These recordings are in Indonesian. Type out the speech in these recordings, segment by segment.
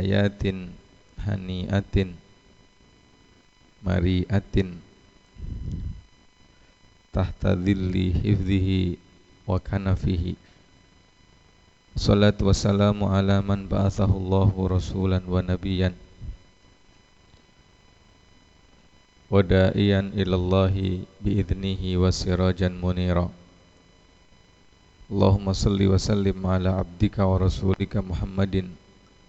ayatin haniatin mariatin tahta dhilli hifdhihi wa kanafihi. Salatu wassalamu ala man ba'athahu Allahu rasulan wa nabiyan wa da'iyan ilallahi bi'idnihi wa sirajan munira. Allahumma salli wa sallim ala abdika wa rasulika Muhammadin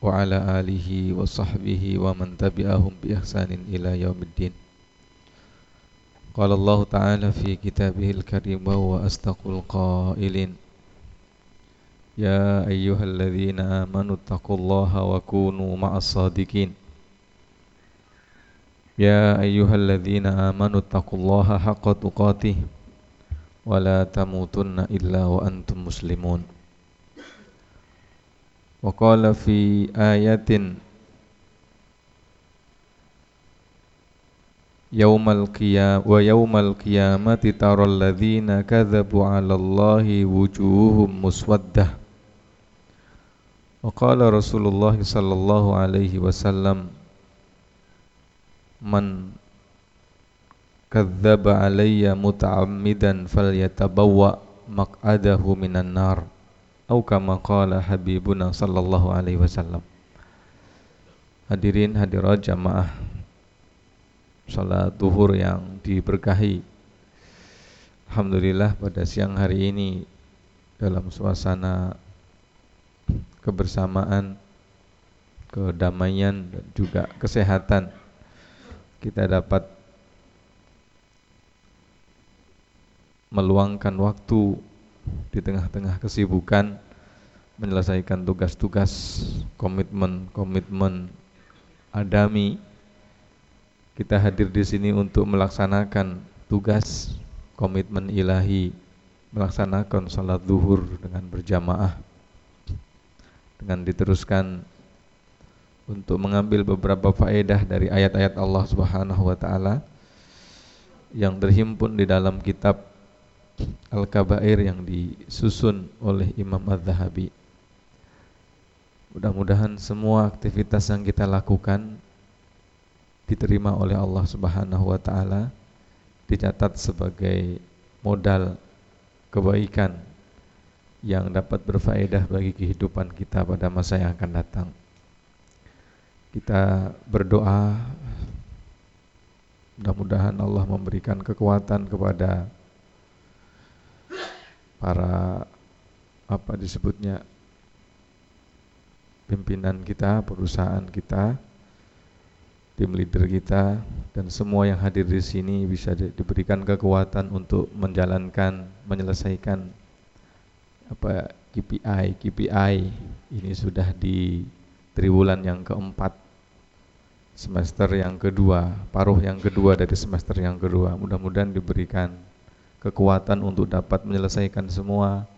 wa ala alihi wa sahbihi wa man tabi'ahum bi ihsanin ila yaumiddin. Qala Allah Ta'ala fi kitabihil karim wa huwa astaqul qailin Ya ayyuhalladzina amanu taqullaha wa kunu ma'as sadiqin Ya ayyuhalladzina amanu taqullaha haqqa tuqatih wa la tamutunna illa wa antum muslimun وقال في آية يوم القيامة ويوم القيامة ترى الذين كذبوا على الله وجوههم مسودة. وقال رسول الله صلى الله عليه وسلم من كذب علي متعمدا فليتبوأ مقعده من النار. Au kama qala Habibuna sallallahu alaihi wasallam. Hadirin hadirat jamaah salat duhur yang diberkahi. Alhamdulillah pada siang hari ini dalam suasana kebersamaan, kedamaian dan juga kesehatan kita dapat meluangkan waktu di tengah-tengah kesibukan menyelesaikan tugas-tugas komitmen-komitmen adami. Kita hadir di sini untuk melaksanakan tugas komitmen ilahi melaksanakan salat zuhur dengan berjamaah. Dengan diteruskan untuk mengambil beberapa faedah dari ayat-ayat Allah Subhanahu wa taala yang terhimpun di dalam kitab Al-Kabair yang disusun oleh Imam Az-Zahabi. Mudah-mudahan semua aktivitas yang kita lakukan diterima oleh Allah Subhanahu wa taala, dicatat sebagai modal kebaikan yang dapat berfaedah bagi kehidupan kita pada masa yang akan datang. Kita berdoa mudah-mudahan Allah memberikan kekuatan kepada para apa disebutnya pimpinan kita, perusahaan kita, tim leader kita dan semua yang hadir di sini bisa di, diberikan kekuatan untuk menjalankan, menyelesaikan apa KPI, KPI ini sudah di triwulan yang keempat semester yang kedua, paruh yang kedua dari semester yang kedua. Mudah-mudahan diberikan kekuatan untuk dapat menyelesaikan semua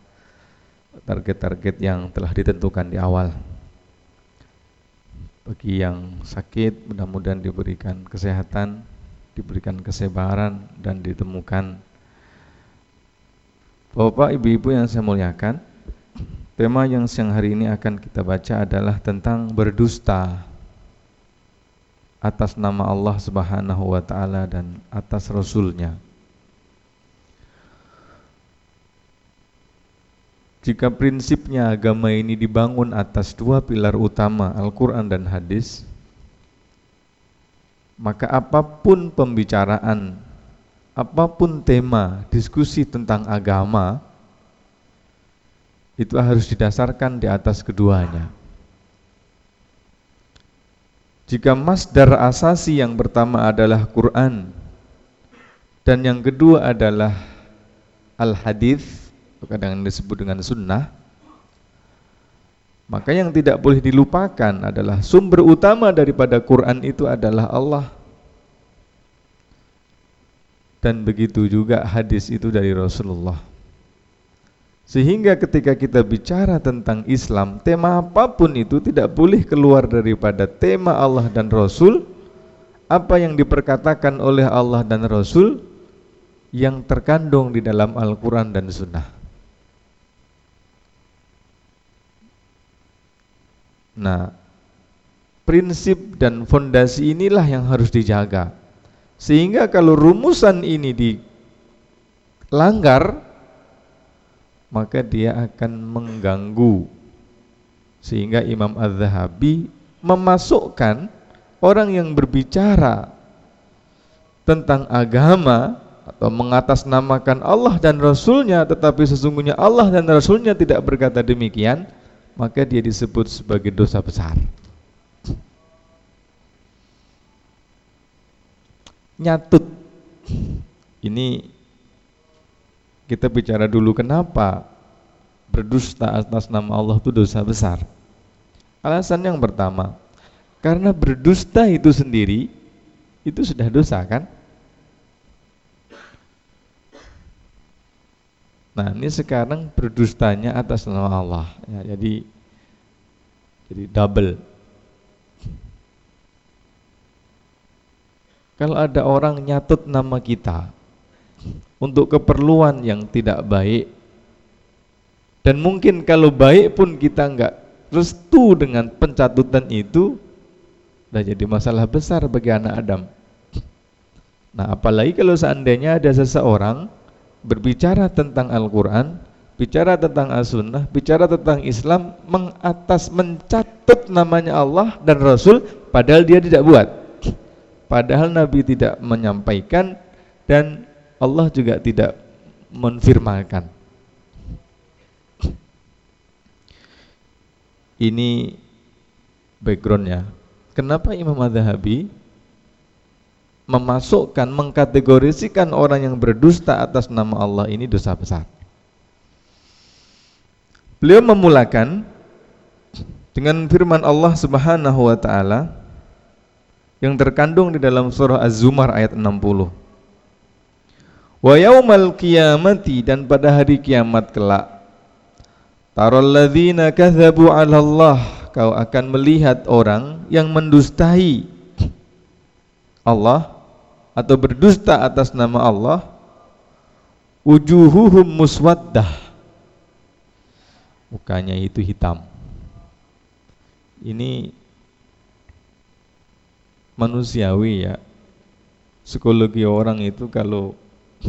target-target yang telah ditentukan di awal. Bagi yang sakit, mudah-mudahan diberikan kesehatan, diberikan kesabaran, dan ditemukan. Bapak, ibu-ibu yang saya muliakan, tema yang siang hari ini akan kita baca adalah tentang berdusta atas nama Allah Subhanahu wa taala dan atas rasulnya. Jika prinsipnya agama ini dibangun atas dua pilar utama, Al-Quran dan hadis, maka apa pun pembicaraan, apa pun tema, diskusi tentang agama, itu harus didasarkan di atas keduanya. Jika masdar asasi yang pertama adalah Quran dan yang kedua adalah Al-Hadis, kadang disebut dengan sunnah. Maka yang tidak boleh dilupakan adalah sumber utama daripada Quran itu adalah Allah. Dan begitu juga hadis itu dari Rasulullah. Sehingga ketika kita bicara tentang Islam tema apa pun itu tidak boleh keluar daripada tema Allah dan Rasul. Apa yang diperkatakan oleh Allah dan Rasul yang terkandung di dalam Al-Quran dan Sunnah Nah, prinsip dan fondasi inilah yang harus dijaga. Sehingga kalau rumusan ini dilanggar, maka dia akan mengganggu. Sehingga Imam Az-Zahabi memasukkan orang yang berbicara tentang agama atau mengatasnamakan Allah dan Rasulnya tetapi sesungguhnya Allah dan Rasulnya tidak berkata demikian maka dia disebut sebagai dosa besar. Nyatut. Ini kita bicara dulu kenapa berdusta atas nama Allah itu dosa besar. Alasan yang pertama karena berdusta itu sendiri itu sudah dosa kan Nah ini sekarang berdustanya atas nama Allah. Ya, Jadi Jadi double. Kalau ada orang nyatut nama kita Untuk keperluan yang tidak baik Dan mungkin kalau baik pun kita enggak restu dengan pencatutan itu Sudah jadi masalah besar bagi anak Adam. Nah apalagi kalau seandainya ada seseorang berbicara tentang Al-Quran, bicara tentang As-Sunnah, bicara tentang Islam, mengatas mencatut namanya Allah dan Rasul, padahal dia tidak buat. Padahal Nabi tidak menyampaikan dan Allah juga tidak menfirmakan. Ini backgroundnya. Kenapa Imam Adhabi memasukkan, mengkategorisikan orang yang berdusta atas nama Allah ini dosa besar. Beliau memulakan dengan firman Allah Subhanahu wa taala yang terkandung di dalam surah Az-Zumar ayat 60. Wa yaumal qiyamati dan pada hari kiamat kelak taral ladzina kadzabu 'ala Allah kau akan melihat orang yang mendustai Allah atau berdusta atas nama Allah wujuhuhum muswaddah. Mukanya itu hitam. Ini manusiawi ya. Psikologi orang itu kalau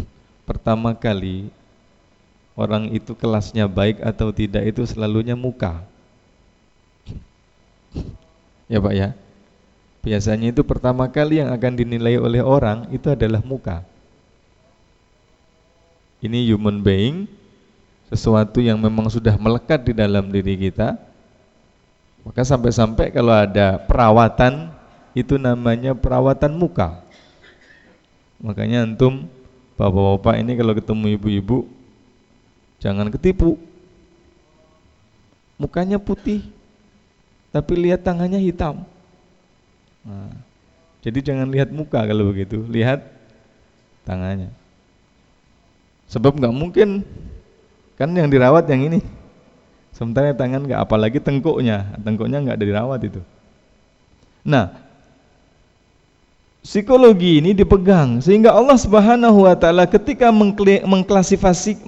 pertama kali orang itu kelasnya baik atau tidak itu selalunya muka. Ya Pak ya Biasanya itu pertama kali yang akan dinilai oleh orang itu adalah muka. Ini human being, sesuatu yang memang sudah melekat di dalam diri kita. Maka sampai-sampai kalau ada perawatan itu namanya perawatan muka. Makanya antum bapak-bapak ini kalau ketemu ibu-ibu jangan ketipu. Mukanya putih tapi lihat tangannya hitam. Nah, jadi jangan lihat muka kalau begitu, lihat tangannya. Sebab nggak mungkin kan yang dirawat yang ini. Sementara tangan nggak, apalagi tengkuknya, tengkuknya nggak dirawat itu. Nah, psikologi ini dipegang sehingga Allah Subhanahu wa taala ketika mengklasifikasi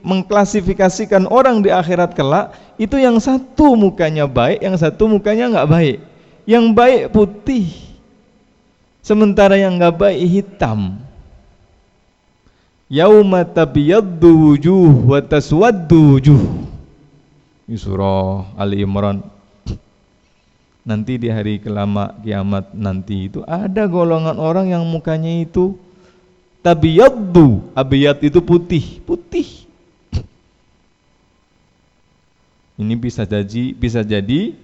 mengklasifikasikan orang di akhirat kelak itu yang satu mukanya baik, yang satu mukanya nggak baik yang baik putih sementara yang enggak baik hitam. Yauma tabyaddu wujuh wa taswaddu wujuh. Ini surah Ali Imran. Nanti di hari kelama kiamat nanti itu ada golongan orang yang mukanya itu tabiyaddu abiyat itu putih putih. Ini bisa jadi bisa jadi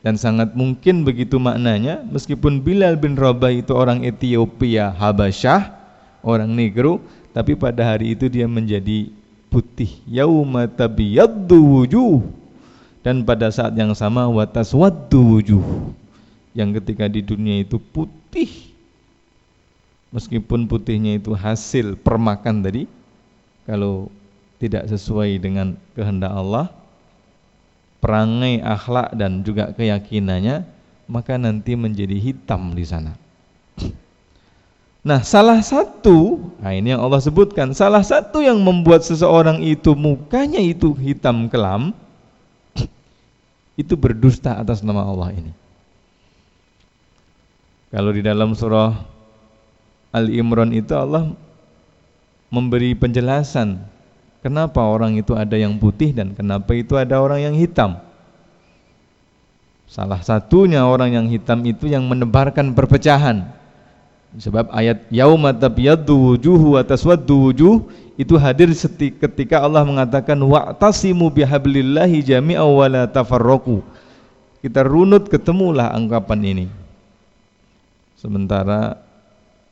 dan sangat mungkin begitu maknanya meskipun Bilal bin Rabah itu orang Ethiopia Habasyah orang negro tapi pada hari itu dia menjadi putih. Yauma tabiyaddu wujuh. Dan pada saat yang sama wataswaddu wujuh. Yang ketika di dunia itu putih. Meskipun putihnya itu hasil permakan tadi kalau tidak sesuai dengan kehendak Allah perangai akhlak dan juga keyakinannya maka nanti menjadi hitam di sana. Nah, salah satu, nah ini yang Allah sebutkan, salah satu yang membuat seseorang itu mukanya itu hitam kelam, itu berdusta atas nama Allah ini. Kalau di dalam surah Ali Imran itu Allah memberi penjelasan kenapa orang itu ada yang putih dan kenapa itu ada orang yang hitam. Salah satunya orang yang hitam itu yang menebarkan perpecahan. Sebab ayat yauma tabyaddu wujuhu wa taswaddu wujuh itu hadir ketika Allah mengatakan wa'tasimu bihablillahi jami'a wa la tafarraqu. Kita runut ketemulah anggapan ini. Sementara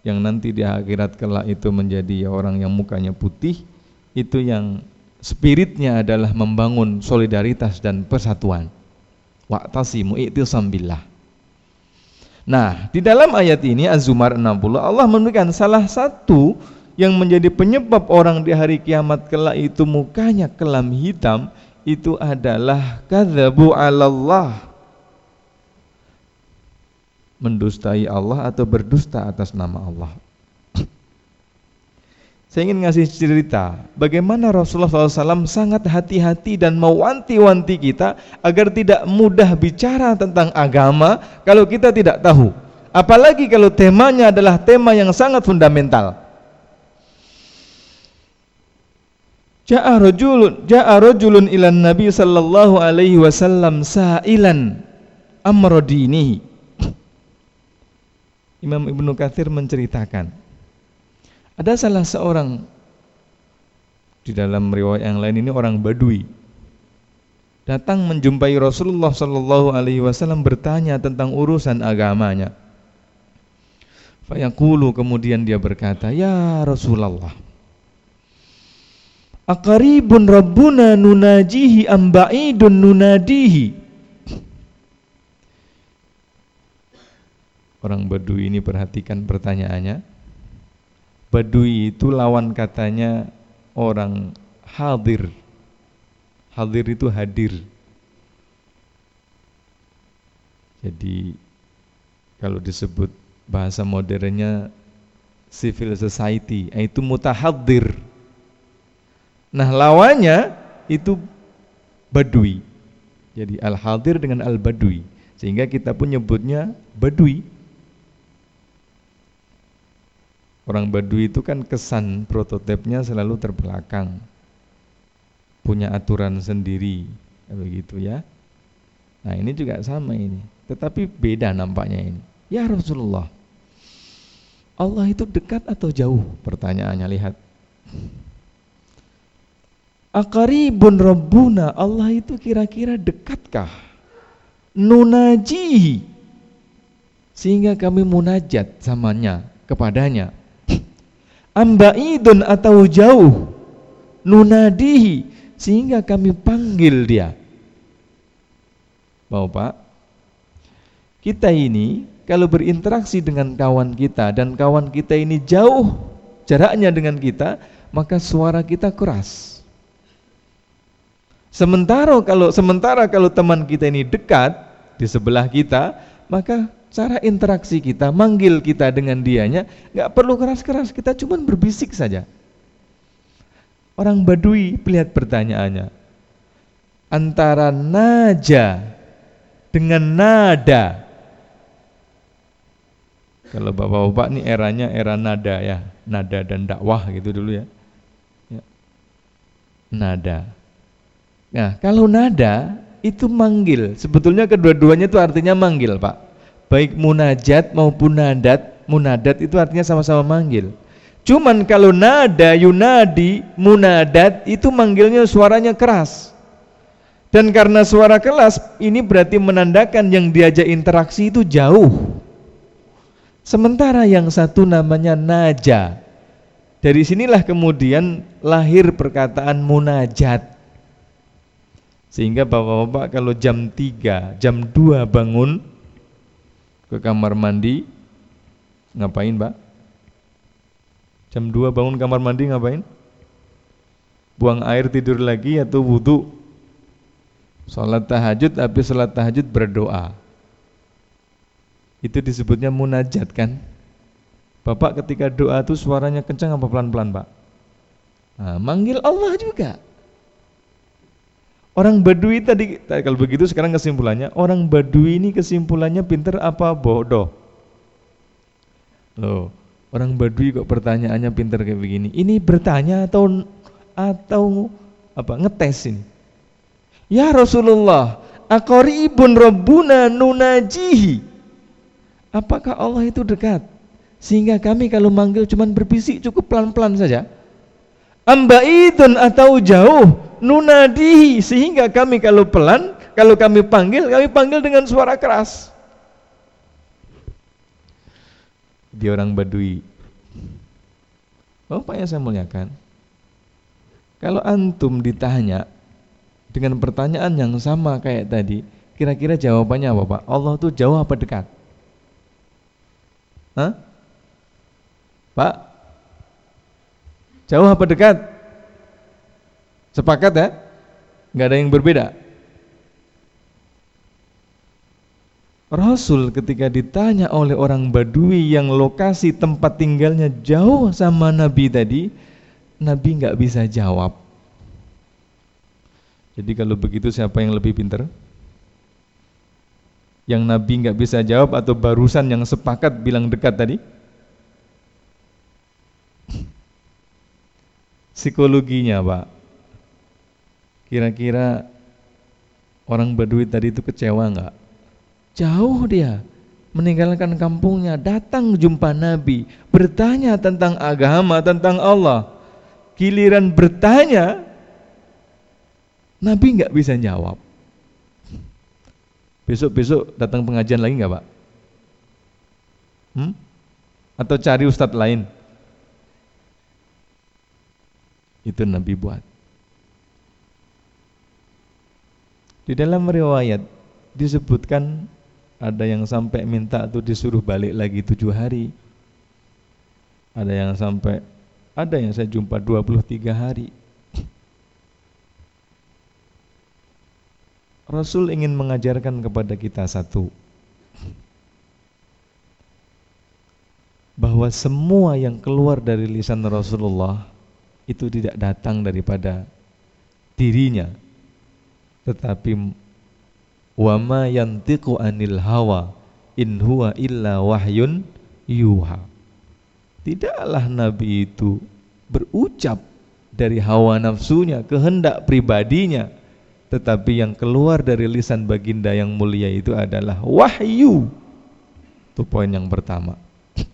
yang nanti di akhirat kelak itu menjadi orang yang mukanya putih itu yang spiritnya adalah membangun solidaritas dan persatuan. Wa'tasimu i'tisam billah. Nah, di dalam ayat ini Az-Zumar 60 Allah memberikan salah satu yang menjadi penyebab orang di hari kiamat kelak itu mukanya kelam hitam itu adalah kadzabu 'alallah. Mendustai Allah atau berdusta atas nama Allah. Saya ingin ngasih cerita bagaimana Rasulullah SAW sangat hati-hati dan mewanti-wanti kita agar tidak mudah bicara tentang agama kalau kita tidak tahu. Apalagi kalau temanya adalah tema yang sangat fundamental. Ja'a rajulun ja'a rajulun ilan Nabi sallallahu alaihi wasallam sa'ilan amra Imam Ibnu Katsir menceritakan ada salah seorang di dalam riwayat yang lain ini orang Badui datang menjumpai Rasulullah Shallallahu Alaihi Wasallam bertanya tentang urusan agamanya. Fayaqulu kemudian dia berkata, Ya Rasulullah, Akaribun Rabbuna nunajihi amba'idun nunadihi. Orang Badui ini perhatikan pertanyaannya. Badui itu lawan katanya orang hadir. Hadir itu hadir. Jadi kalau disebut bahasa modernnya civil society, itu mutahadir. Nah lawannya itu badui. Jadi al-hadir dengan al-badui. Sehingga kita pun nyebutnya badui. Orang Baduy itu kan kesan prototipnya selalu terbelakang. Punya aturan sendiri, begitu ya. Nah, ini juga sama ini. Tetapi beda nampaknya ini. Ya Rasulullah. Allah itu dekat atau jauh? Pertanyaannya lihat. Akaribun Rabbuna Allah itu kira-kira dekatkah? Nunaji sehingga kami munajat samanya kepadanya ambaidun atau jauh. Nunadihi sehingga kami panggil dia. Mau pak? Kita ini kalau berinteraksi dengan kawan kita dan kawan kita ini jauh jaraknya dengan kita maka suara kita keras. Sementara kalau sementara kalau teman kita ini dekat di sebelah kita maka cara interaksi kita, manggil kita dengan dianya, nggak perlu keras-keras, kita cuma berbisik saja. Orang Badui lihat pertanyaannya. Antara naja dengan nada. Kalau bapak-bapak ini eranya era nada ya, nada dan dakwah gitu dulu ya. ya. Nada. Nah, kalau nada itu manggil, sebetulnya kedua-duanya itu artinya manggil, Pak baik munajat maupun nadat munadat itu artinya sama-sama manggil. Cuman kalau nada yunadi munadat itu manggilnya suaranya keras. Dan karena suara keras ini berarti menandakan yang diajak interaksi itu jauh. Sementara yang satu namanya naja. Dari sinilah kemudian lahir perkataan munajat. Sehingga bapak-bapak kalau jam 3, jam 2 bangun ke kamar mandi ngapain Pak? Jam 2 bangun kamar mandi ngapain? Buang air tidur lagi atau wudhu? Salat tahajud, habis salat tahajud berdoa. Itu disebutnya munajat kan? Bapak ketika doa itu suaranya kencang apa pelan-pelan Pak? Nah, manggil Allah juga. Orang Badui tadi, kalau begitu sekarang kesimpulannya, orang Badui ini kesimpulannya pinter apa bodoh? Loh, orang Badui kok pertanyaannya pinter kayak begini. Ini bertanya atau atau apa ngetes ini? Ya Rasulullah, ibun rabbuna nunajihi. Apakah Allah itu dekat? Sehingga kami kalau manggil cuman berbisik cukup pelan-pelan saja. Ambaidun atau jauh nunadihi sehingga kami kalau pelan, kalau kami panggil, kami panggil dengan suara keras. Dia orang Badui. Bapak yang saya muliakan, kalau antum ditanya dengan pertanyaan yang sama kayak tadi, kira-kira jawabannya apa Pak? Allah tuh jauh apa dekat? Hah? Pak? Jauh apa dekat? Sepakat ya? Nggak ada yang berbeda. Rasul ketika ditanya oleh orang Badui yang lokasi tempat tinggalnya jauh sama Nabi tadi, Nabi nggak bisa jawab. Jadi kalau begitu siapa yang lebih pintar? Yang Nabi nggak bisa jawab atau barusan yang sepakat bilang dekat tadi? Psikologinya Pak. Kira-kira orang Badui tadi itu kecewa nggak? Jauh dia meninggalkan kampungnya, datang jumpa Nabi, bertanya tentang agama, tentang Allah. Giliran bertanya, Nabi nggak bisa jawab. Besok-besok datang pengajian lagi nggak Pak? Hmm? Atau cari ustadz lain? Itu Nabi buat. Di dalam riwayat disebutkan ada yang sampai minta tuh disuruh balik lagi tujuh hari. Ada yang sampai, ada yang saya jumpa 23 hari. Rasul ingin mengajarkan kepada kita satu bahwa semua yang keluar dari lisan Rasulullah itu tidak datang daripada dirinya tetapi wama yantiqu anil hawa in huwa illa wahyun yuha tidaklah nabi itu berucap dari hawa nafsunya kehendak pribadinya tetapi yang keluar dari lisan baginda yang mulia itu adalah wahyu. Itu poin yang pertama.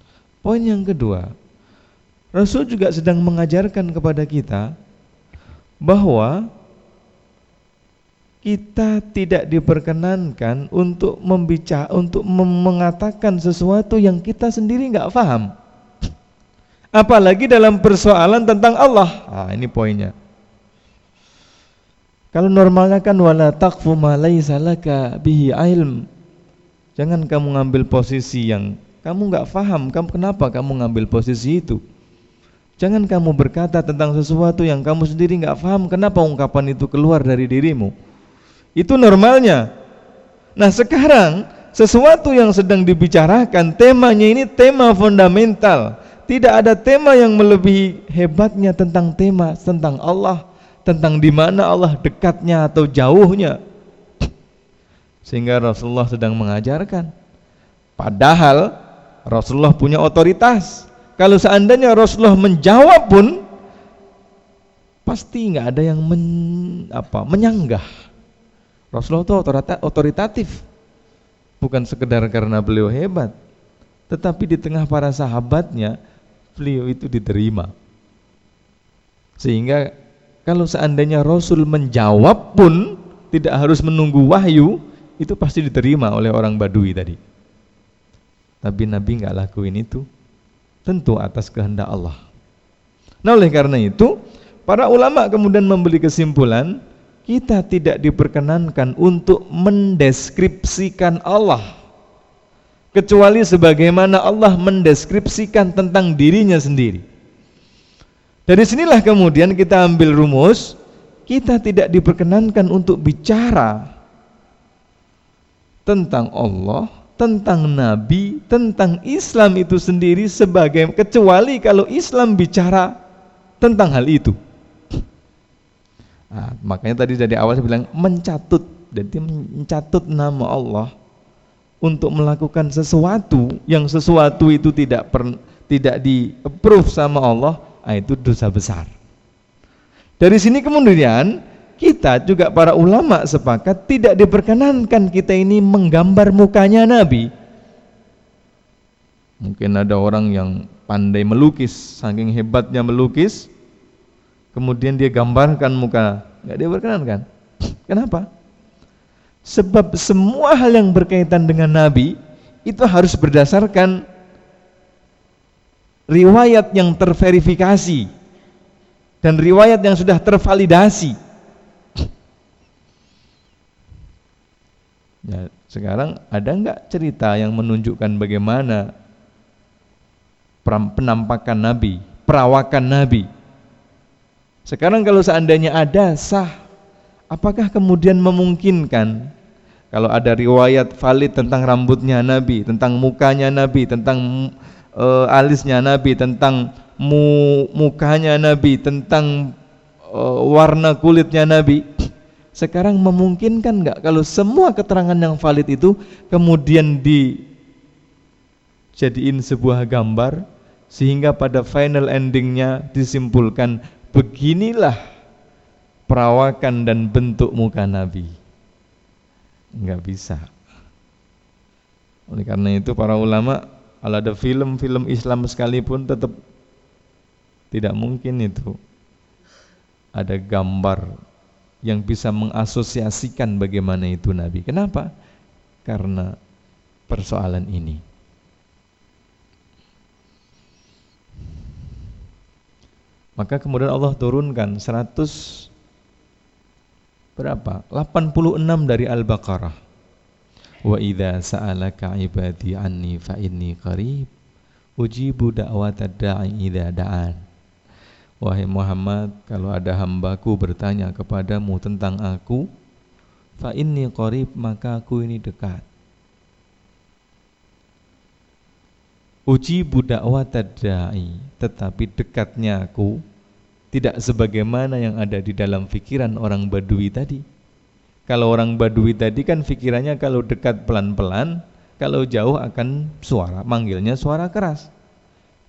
Poin yang kedua, Rasul juga sedang mengajarkan kepada kita bahwa kita tidak diperkenankan untuk membicara, untuk mengatakan sesuatu yang kita sendiri nggak paham. Apalagi dalam persoalan tentang Allah. Ah, ini poinnya. Kalau normalnya kan wala taqfu ma bihi ilm. Jangan kamu ngambil posisi yang kamu nggak paham, kamu kenapa kamu ngambil posisi itu? Jangan kamu berkata tentang sesuatu yang kamu sendiri nggak paham, kenapa ungkapan itu keluar dari dirimu? Itu normalnya. Nah sekarang sesuatu yang sedang dibicarakan temanya ini tema fundamental. Tidak ada tema yang melebihi hebatnya tentang tema tentang Allah tentang di mana Allah dekatnya atau jauhnya. Sehingga Rasulullah sedang mengajarkan. Padahal Rasulullah punya otoritas. Kalau seandainya Rasulullah menjawab pun pasti nggak ada yang men, apa, menyanggah. Rasulullah itu otoritatif. Bukan sekedar karena beliau hebat, tetapi di tengah para sahabatnya beliau itu diterima. Sehingga kalau seandainya Rasul menjawab pun tidak harus menunggu wahyu, itu pasti diterima oleh orang Badui tadi. Tapi Nabi nggak lakuin itu, tentu atas kehendak Allah. Nah oleh karena itu, para ulama kemudian membeli kesimpulan, kita tidak diperkenankan untuk mendeskripsikan Allah kecuali sebagaimana Allah mendeskripsikan tentang dirinya sendiri. Dari sinilah kemudian kita ambil rumus, kita tidak diperkenankan untuk bicara tentang Allah, tentang Nabi, tentang Islam itu sendiri sebagai kecuali kalau Islam bicara tentang hal itu. Nah, makanya tadi dari awal saya bilang mencatut, jadi mencatut nama Allah, untuk melakukan sesuatu yang sesuatu itu tidak per, tidak di approve sama Allah, ah, itu dosa besar. Dari sini kemudian kita juga para ulama sepakat tidak diperkenankan kita ini menggambar mukanya Nabi. Mungkin ada orang yang pandai melukis, saking hebatnya melukis, kemudian dia gambarkan muka, nggak diperkenankan. Kenapa? Sebab semua hal yang berkaitan dengan Nabi itu harus berdasarkan riwayat yang terverifikasi dan riwayat yang sudah tervalidasi. Ya, sekarang ada nggak cerita yang menunjukkan bagaimana penampakan Nabi, perawakan Nabi? Sekarang kalau seandainya ada sah, apakah kemudian memungkinkan kalau ada riwayat valid tentang rambutnya Nabi, tentang mukanya Nabi, tentang uh, alisnya Nabi, tentang mu, mukanya Nabi, tentang uh, warna kulitnya Nabi, sekarang memungkinkan nggak kalau semua keterangan yang valid itu kemudian dijadiin sebuah gambar sehingga pada final endingnya disimpulkan beginilah perawakan dan bentuk muka Nabi. Enggak bisa. Oleh karena itu para ulama kalau ada film-film Islam sekalipun tetap tidak mungkin itu ada gambar yang bisa mengasosiasikan bagaimana itu Nabi. Kenapa? Karena persoalan ini. Maka kemudian Allah turunkan 100 berapa? 86 dari Al-Baqarah. Wa idza sa'alaka ibadi anni fa inni qarib ujibu da'watad da'i idza da'an. Wahai Muhammad, kalau ada hambaku bertanya kepadamu tentang aku, fa inni qarib maka aku ini dekat. Uji budak da'i, tetapi dekatnya aku tidak sebagaimana yang ada di dalam pikiran orang Badui tadi. Kalau orang Badui tadi kan pikirannya kalau dekat pelan-pelan, kalau jauh akan suara, manggilnya suara keras.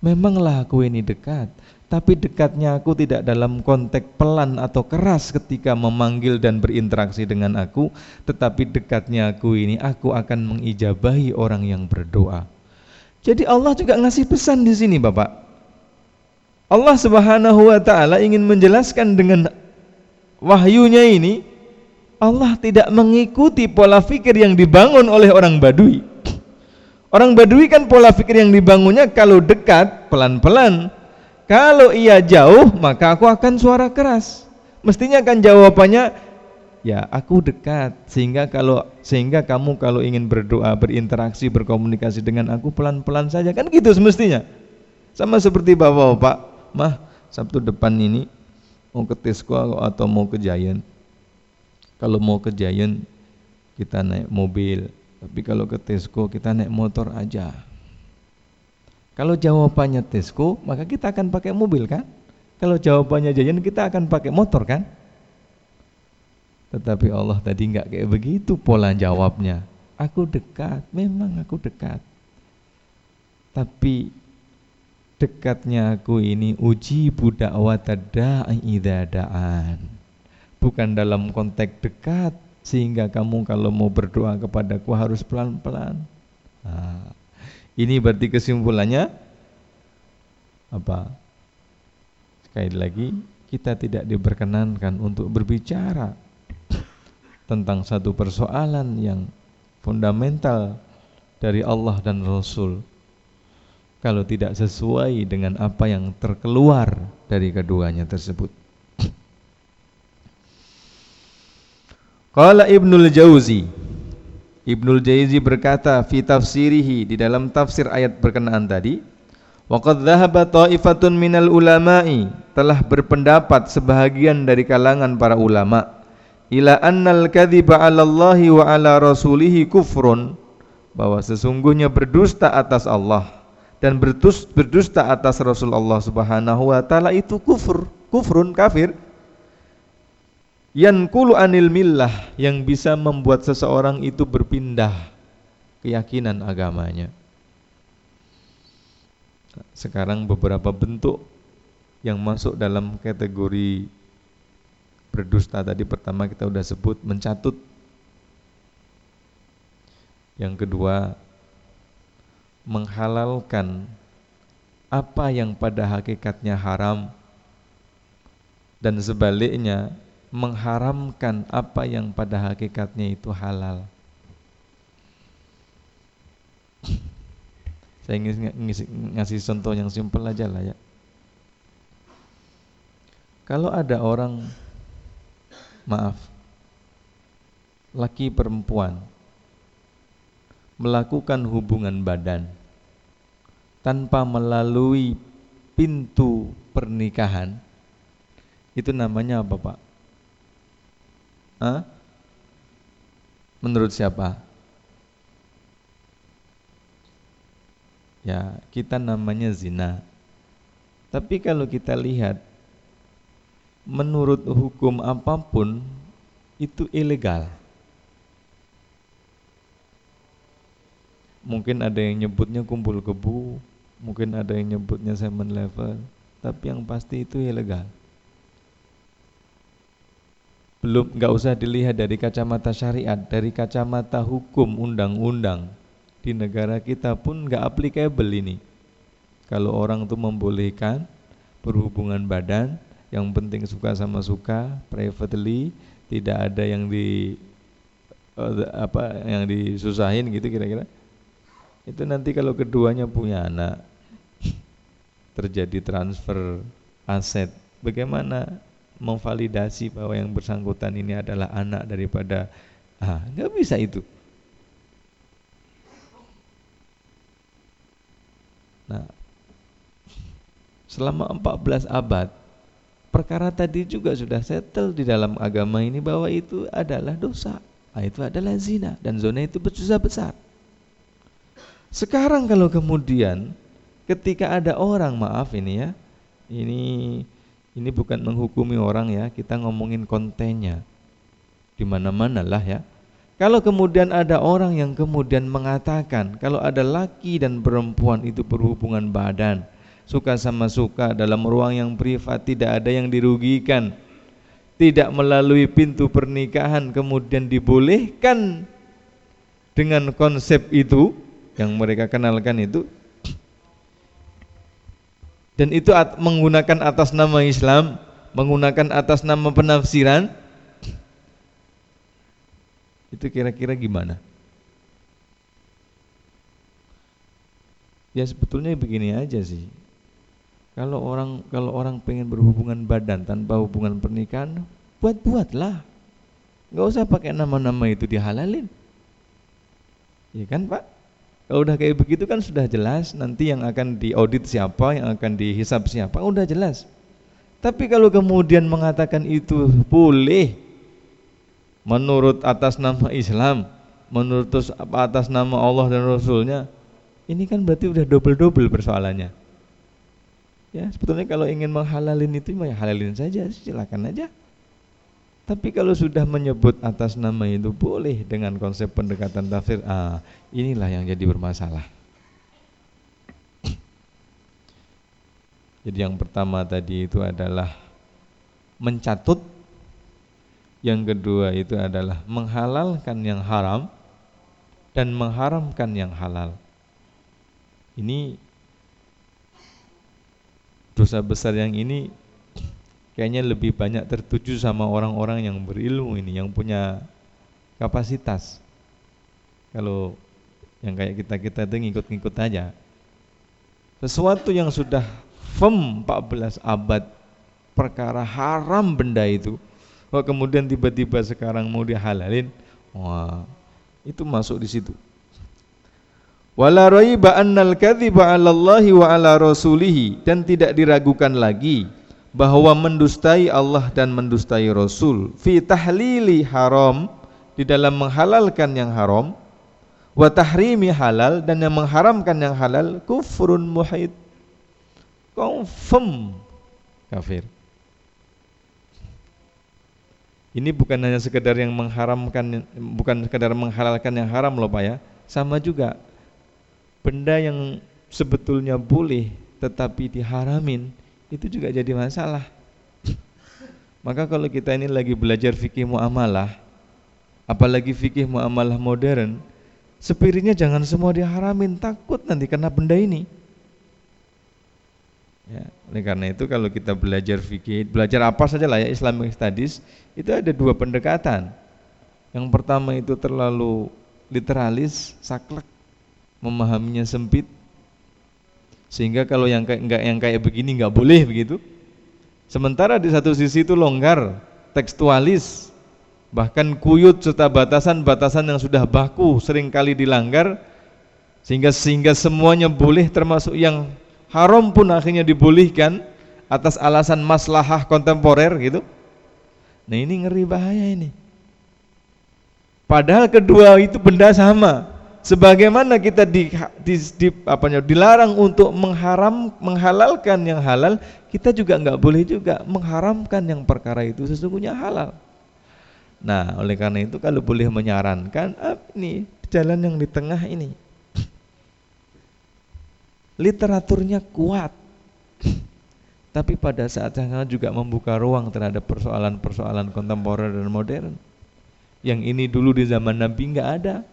Memanglah aku ini dekat, tapi dekatnya aku tidak dalam konteks pelan atau keras ketika memanggil dan berinteraksi dengan aku, tetapi dekatnya aku ini aku akan mengijabahi orang yang berdoa. Jadi Allah juga ngasih pesan di sini, Bapak. Allah Subhanahu wa taala ingin menjelaskan dengan wahyunya ini Allah tidak mengikuti pola pikir yang dibangun oleh orang Badui. Orang Badui kan pola pikir yang dibangunnya kalau dekat pelan-pelan, kalau ia jauh, maka aku akan suara keras. Mestinya kan jawabannya, ya aku dekat. Sehingga kalau sehingga kamu kalau ingin berdoa, berinteraksi, berkomunikasi dengan aku pelan-pelan saja. Kan gitu semestinya. Sama seperti bapak-bapak, mah Sabtu depan ini mau ke Tesco atau mau ke Giant. Kalau mau ke Giant kita naik mobil, tapi kalau ke Tesco kita naik motor aja. Kalau jawabannya Tesco, maka kita akan pakai mobil kan? Kalau jawabannya Jajan, kita akan pakai motor kan? Tetapi Allah tadi nggak kayak begitu pola jawabnya. Aku dekat, memang aku dekat. Tapi dekatnya aku ini uji budak da'i da'an. Bukan dalam konteks dekat sehingga kamu kalau mau berdoa kepadaku harus pelan-pelan. Nah, ini berarti kesimpulannya apa? Sekali lagi kita tidak diperkenankan untuk berbicara tentang satu persoalan yang fundamental dari Allah dan Rasul kalau tidak sesuai dengan apa yang terkeluar dari keduanya tersebut. Qala Ibnul Jauzi Ibnul Jaizi berkata fi tafsirihi di dalam tafsir ayat berkenaan tadi Waqad dhahaba ta'ifatun minal ulama'i telah berpendapat sebahagian dari kalangan para ulama ila annal kadhiba 'ala Allahi wa 'ala rasulihi kufrun bahwa sesungguhnya berdusta atas Allah dan berdusta atas Rasulullah Subhanahu wa taala itu kufur, kufrun kafir yankulu anil millah yang bisa membuat seseorang itu berpindah keyakinan agamanya. Sekarang beberapa bentuk yang masuk dalam kategori berdusta tadi pertama kita sudah sebut mencatut. Yang kedua menghalalkan apa yang pada hakikatnya haram dan sebaliknya mengharamkan apa yang pada hakikatnya itu halal. Saya ingin ngasih contoh yang simpel aja lah ya. Kalau ada orang maaf laki perempuan melakukan hubungan badan tanpa melalui pintu pernikahan itu namanya apa Pak? Hah? Menurut siapa? Ya, kita namanya zina. Tapi kalau kita lihat menurut hukum apa pun itu ilegal. Mungkin ada yang nyebutnya kumpul kebu, mungkin ada yang nyebutnya semen level, tapi yang pasti itu ilegal. Belum nggak usah dilihat dari kacamata syariat, dari kacamata hukum undang-undang di negara kita pun nggak applicable ini. Kalau orang tuh membolehkan berhubungan badan, yang penting suka sama suka, privately, tidak ada yang di uh, apa yang disusahin gitu kira-kira. Itu nanti kalau keduanya punya anak terjadi transfer aset, bagaimana memvalidasi bahwa yang bersangkutan ini adalah anak daripada ah nggak bisa itu. Nah, selama 14 abad perkara tadi juga sudah settle di dalam agama ini bahwa itu adalah dosa. Nah, itu adalah zina dan zona itu berdosa besar. Sekarang kalau kemudian ketika ada orang maaf ini ya, ini ini bukan menghukumi orang ya, kita ngomongin kontennya. Di mana-mana lah ya. Kalau kemudian ada orang yang kemudian mengatakan kalau ada laki dan perempuan itu berhubungan badan, suka sama suka dalam ruang yang privat tidak ada yang dirugikan tidak melalui pintu pernikahan kemudian dibolehkan dengan konsep itu yang mereka kenalkan itu dan itu at menggunakan atas nama Islam menggunakan atas nama penafsiran itu kira-kira gimana ya sebetulnya begini aja sih kalau orang kalau orang pengen berhubungan badan tanpa hubungan pernikahan, buat-buatlah. Nggak usah pakai nama-nama itu dihalalin. Ya kan Pak? Kalau udah kayak begitu kan sudah jelas nanti yang akan diaudit siapa, yang akan dihisap siapa, udah jelas. Tapi kalau kemudian mengatakan itu boleh menurut atas nama Islam, menurut atas nama Allah dan Rasulnya, ini kan berarti udah double-double persoalannya. Ya, sebetulnya kalau ingin menghalalin itu ya halalin saja, silakan aja. Tapi kalau sudah menyebut atas nama itu boleh dengan konsep pendekatan tafsir, ah, inilah yang jadi bermasalah. Jadi yang pertama tadi itu adalah mencatut, yang kedua itu adalah menghalalkan yang haram dan mengharamkan yang halal. Ini dosa besar yang ini kayaknya lebih banyak tertuju sama orang-orang yang berilmu ini, yang punya kapasitas. Kalau yang kayak kita-kita itu ngikut-ngikut aja. Sesuatu yang sudah firm 14 abad perkara haram benda itu, kok kemudian tiba-tiba sekarang mau dihalalin, wah itu masuk di situ. Wala raiba annal kadhiba 'ala Allahi wa 'ala rasulihi dan tidak diragukan lagi bahwa mendustai Allah dan mendustai Rasul fi tahlili haram di dalam menghalalkan yang haram wa tahrimi halal dan yang mengharamkan yang halal kufrun muhid confirm kafir. Ini bukan hanya sekedar yang mengharamkan bukan sekedar menghalalkan yang haram loh Pak ya. Sama juga benda yang sebetulnya boleh tetapi diharamin itu juga jadi masalah. Maka kalau kita ini lagi belajar fikih muamalah, apalagi fikih muamalah modern, spiritnya jangan semua diharamin, takut nanti kena benda ini. Ya, oleh karena itu kalau kita belajar fikih, belajar apa saja lah ya Islamic Studies, itu ada dua pendekatan. Yang pertama itu terlalu literalis, saklek, memahaminya sempit, sehingga kalau yang kayak enggak yang kayak begini nggak boleh begitu. Sementara di satu sisi itu longgar, tekstualis, bahkan kuyut serta batasan-batasan yang sudah baku sering kali dilanggar, sehingga sehingga semuanya boleh termasuk yang haram pun akhirnya dibolehkan atas alasan maslahah kontemporer gitu. Nah ini ngeri bahaya ini. Padahal kedua itu benda sama. Sebagaimana kita di, di, di apanya, dilarang untuk mengharam menghalalkan yang halal, kita juga nggak boleh juga mengharamkan yang perkara itu sesungguhnya halal. Nah, oleh karena itu kalau boleh menyarankan, ah, ini jalan yang di tengah ini. Literaturnya kuat. Tapi pada saat yang sama juga membuka ruang terhadap persoalan-persoalan kontemporer dan modern. Yang ini dulu di zaman Nabi nggak ada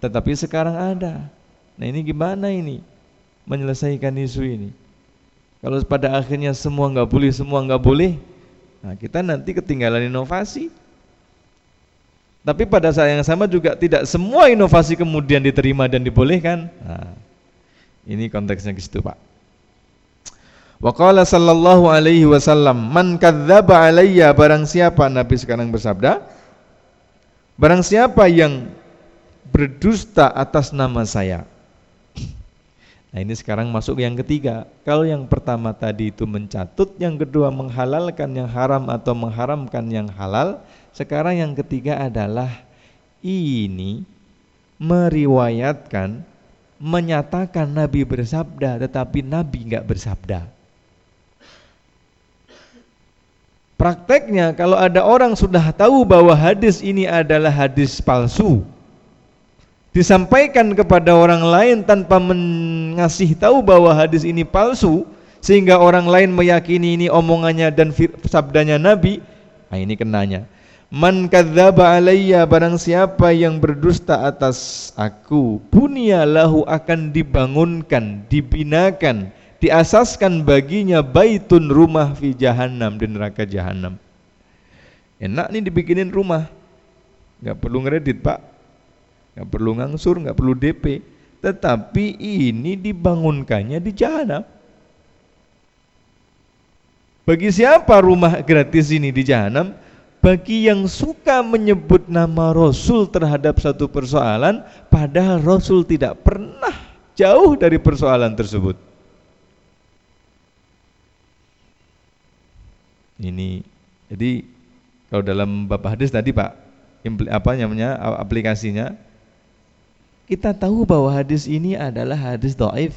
tetapi sekarang ada. Nah ini gimana ini? Menyelesaikan isu ini. Kalau pada akhirnya semua nggak boleh semua nggak boleh nah kita nanti ketinggalan inovasi. Tapi pada saat yang sama juga tidak semua inovasi kemudian diterima dan dibolehkan. Nah, ini konteksnya ke situ, Pak. Wa qala sallallahu alaihi wasallam, "Man kadzdzaba alayya barang siapa Nabi sekarang bersabda, barang siapa yang berdusta atas nama saya." Nah, ini sekarang masuk yang ketiga. Kalau yang pertama tadi itu mencatut, yang kedua menghalalkan yang haram atau mengharamkan yang halal, sekarang yang ketiga adalah ini meriwayatkan menyatakan Nabi bersabda tetapi Nabi nggak bersabda. Prakteknya kalau ada orang sudah tahu bahwa hadis ini adalah hadis palsu, disampaikan kepada orang lain tanpa mengasih tahu bahwa hadis ini palsu, sehingga orang lain meyakini ini omongannya dan sabdanya Nabi, nah ini kenanya. Man kadzdzaba alayya barang siapa yang berdusta atas aku bunia lahu akan dibangunkan dibinakan diasaskan baginya baitun rumah fi jahannam di neraka jahannam. Enak nih dibikinin rumah. Nggak perlu ngeredit pak nggak perlu ngangsur nggak perlu DP tetapi ini dibangunkannya di jahanam. Bagi siapa rumah gratis ini di jahanam? Bagi yang suka menyebut nama Rasul terhadap satu persoalan padahal Rasul tidak pernah jauh dari persoalan tersebut. Ini jadi kalau dalam bab hadis tadi Pak apa namanya aplikasinya kita tahu bahwa hadis ini adalah hadis doif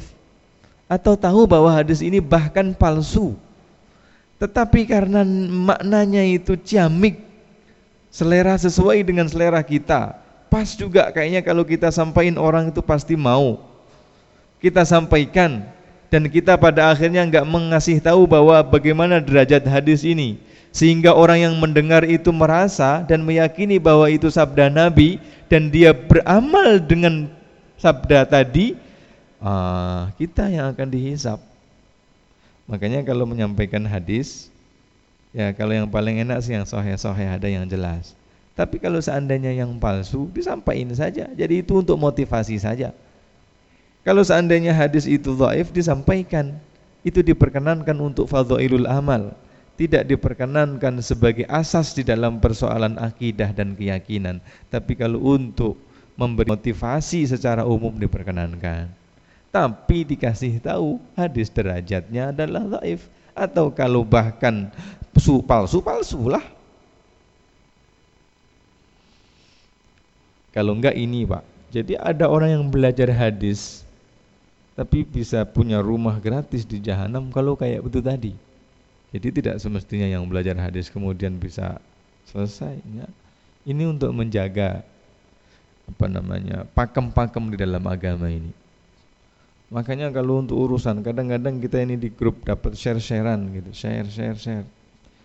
atau tahu bahwa hadis ini bahkan palsu. Tetapi karena maknanya itu ciamik, selera sesuai dengan selera kita, pas juga kayaknya kalau kita sampaikan orang itu pasti mau. Kita sampaikan dan kita pada akhirnya nggak mengasih tahu bahwa bagaimana derajat hadis ini sehingga orang yang mendengar itu merasa dan meyakini bahwa itu sabda Nabi dan dia beramal dengan sabda tadi ah, kita yang akan dihisap Makanya kalau menyampaikan hadis, ya kalau yang paling enak sih yang sohe-sohe ada yang jelas. Tapi kalau seandainya yang palsu, disampaikan saja. Jadi itu untuk motivasi saja. Kalau seandainya hadis itu dhaif, disampaikan. Itu diperkenankan untuk fadhailul amal. Tidak diperkenankan sebagai asas di dalam persoalan akidah dan keyakinan. Tapi kalau untuk memberi motivasi secara umum diperkenankan. Tapi dikasih tahu hadis derajatnya adalah dhaif atau kalau bahkan palsu palsu lah. Kalau enggak ini pak. Jadi ada orang yang belajar hadis tapi bisa punya rumah gratis di jahanam kalau kayak begitu tadi jadi tidak semestinya yang belajar hadis kemudian bisa selesai ya. ini untuk menjaga apa namanya pakem-pakem di dalam agama ini. Makanya kalau untuk urusan kadang-kadang kita ini di grup dapat share-sharean gitu, share share share.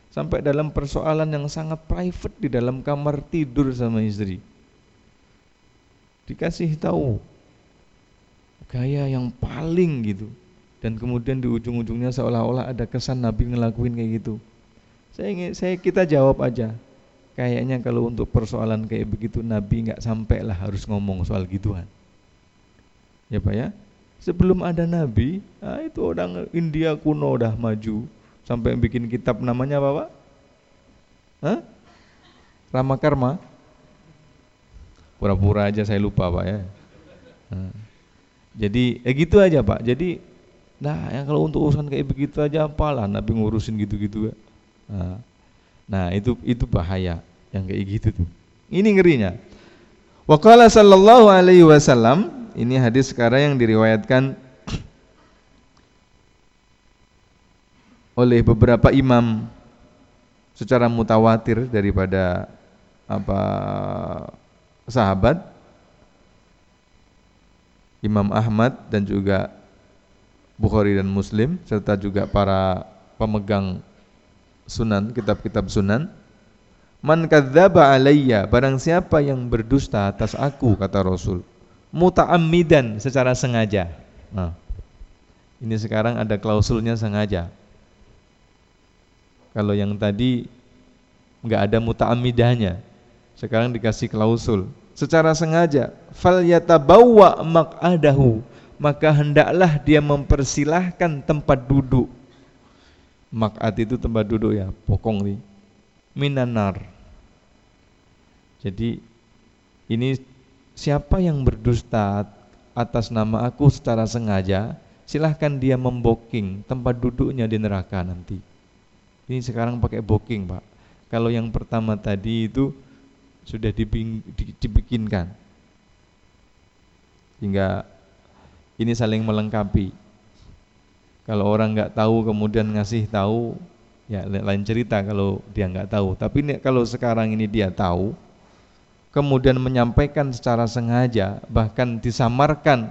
Sampai dalam persoalan yang sangat private di dalam kamar tidur sama istri. Dikasih tahu gaya yang paling gitu. Dan kemudian di ujung-ujungnya seolah-olah ada kesan Nabi ngelakuin kayak gitu. Saya ingin saya kita jawab aja. Kayaknya kalau untuk persoalan kayak begitu Nabi nggak sampai lah harus ngomong soal gituan. Ya Pak ya. Sebelum ada Nabi, nah itu orang India kuno udah maju sampai bikin kitab namanya apa Pak? Hah? Rama Karma? Pura-pura aja saya lupa Pak ya. Nah. Jadi ya gitu aja Pak. Jadi nah yang kalau untuk urusan kayak begitu aja apalah Nabi ngurusin gitu-gitu. Nah, nah itu itu bahaya yang kayak gitu tuh. Ini ngerinya. Waqala sallallahu alaihi wasallam, ini hadis sekarang yang diriwayatkan oleh beberapa imam secara mutawatir daripada apa sahabat Imam Ahmad dan juga Bukhari dan Muslim serta juga para pemegang sunan, kitab-kitab sunan. Man kadzdzaba alayya, barang siapa yang berdusta atas aku kata Rasul, muta'ammidan secara sengaja. Nah, ini sekarang ada klausulnya sengaja. Kalau yang tadi nggak ada muta'ammidahnya, sekarang dikasih klausul secara sengaja fal yatabawwa maq'adahu maka hendaklah dia mempersilahkan tempat duduk Mak'at itu tempat duduk ya, pokong nih. Minanar. Jadi ini siapa yang berdusta atas nama aku secara sengaja, silahkan dia memboking tempat duduknya di neraka nanti. Ini sekarang pakai booking pak. Kalau yang pertama tadi itu sudah dibikinkan, hingga ini saling melengkapi kalau orang nggak tahu kemudian ngasih tahu, ya lain cerita kalau dia nggak tahu. Tapi ini, kalau sekarang ini dia tahu, kemudian menyampaikan secara sengaja, bahkan disamarkan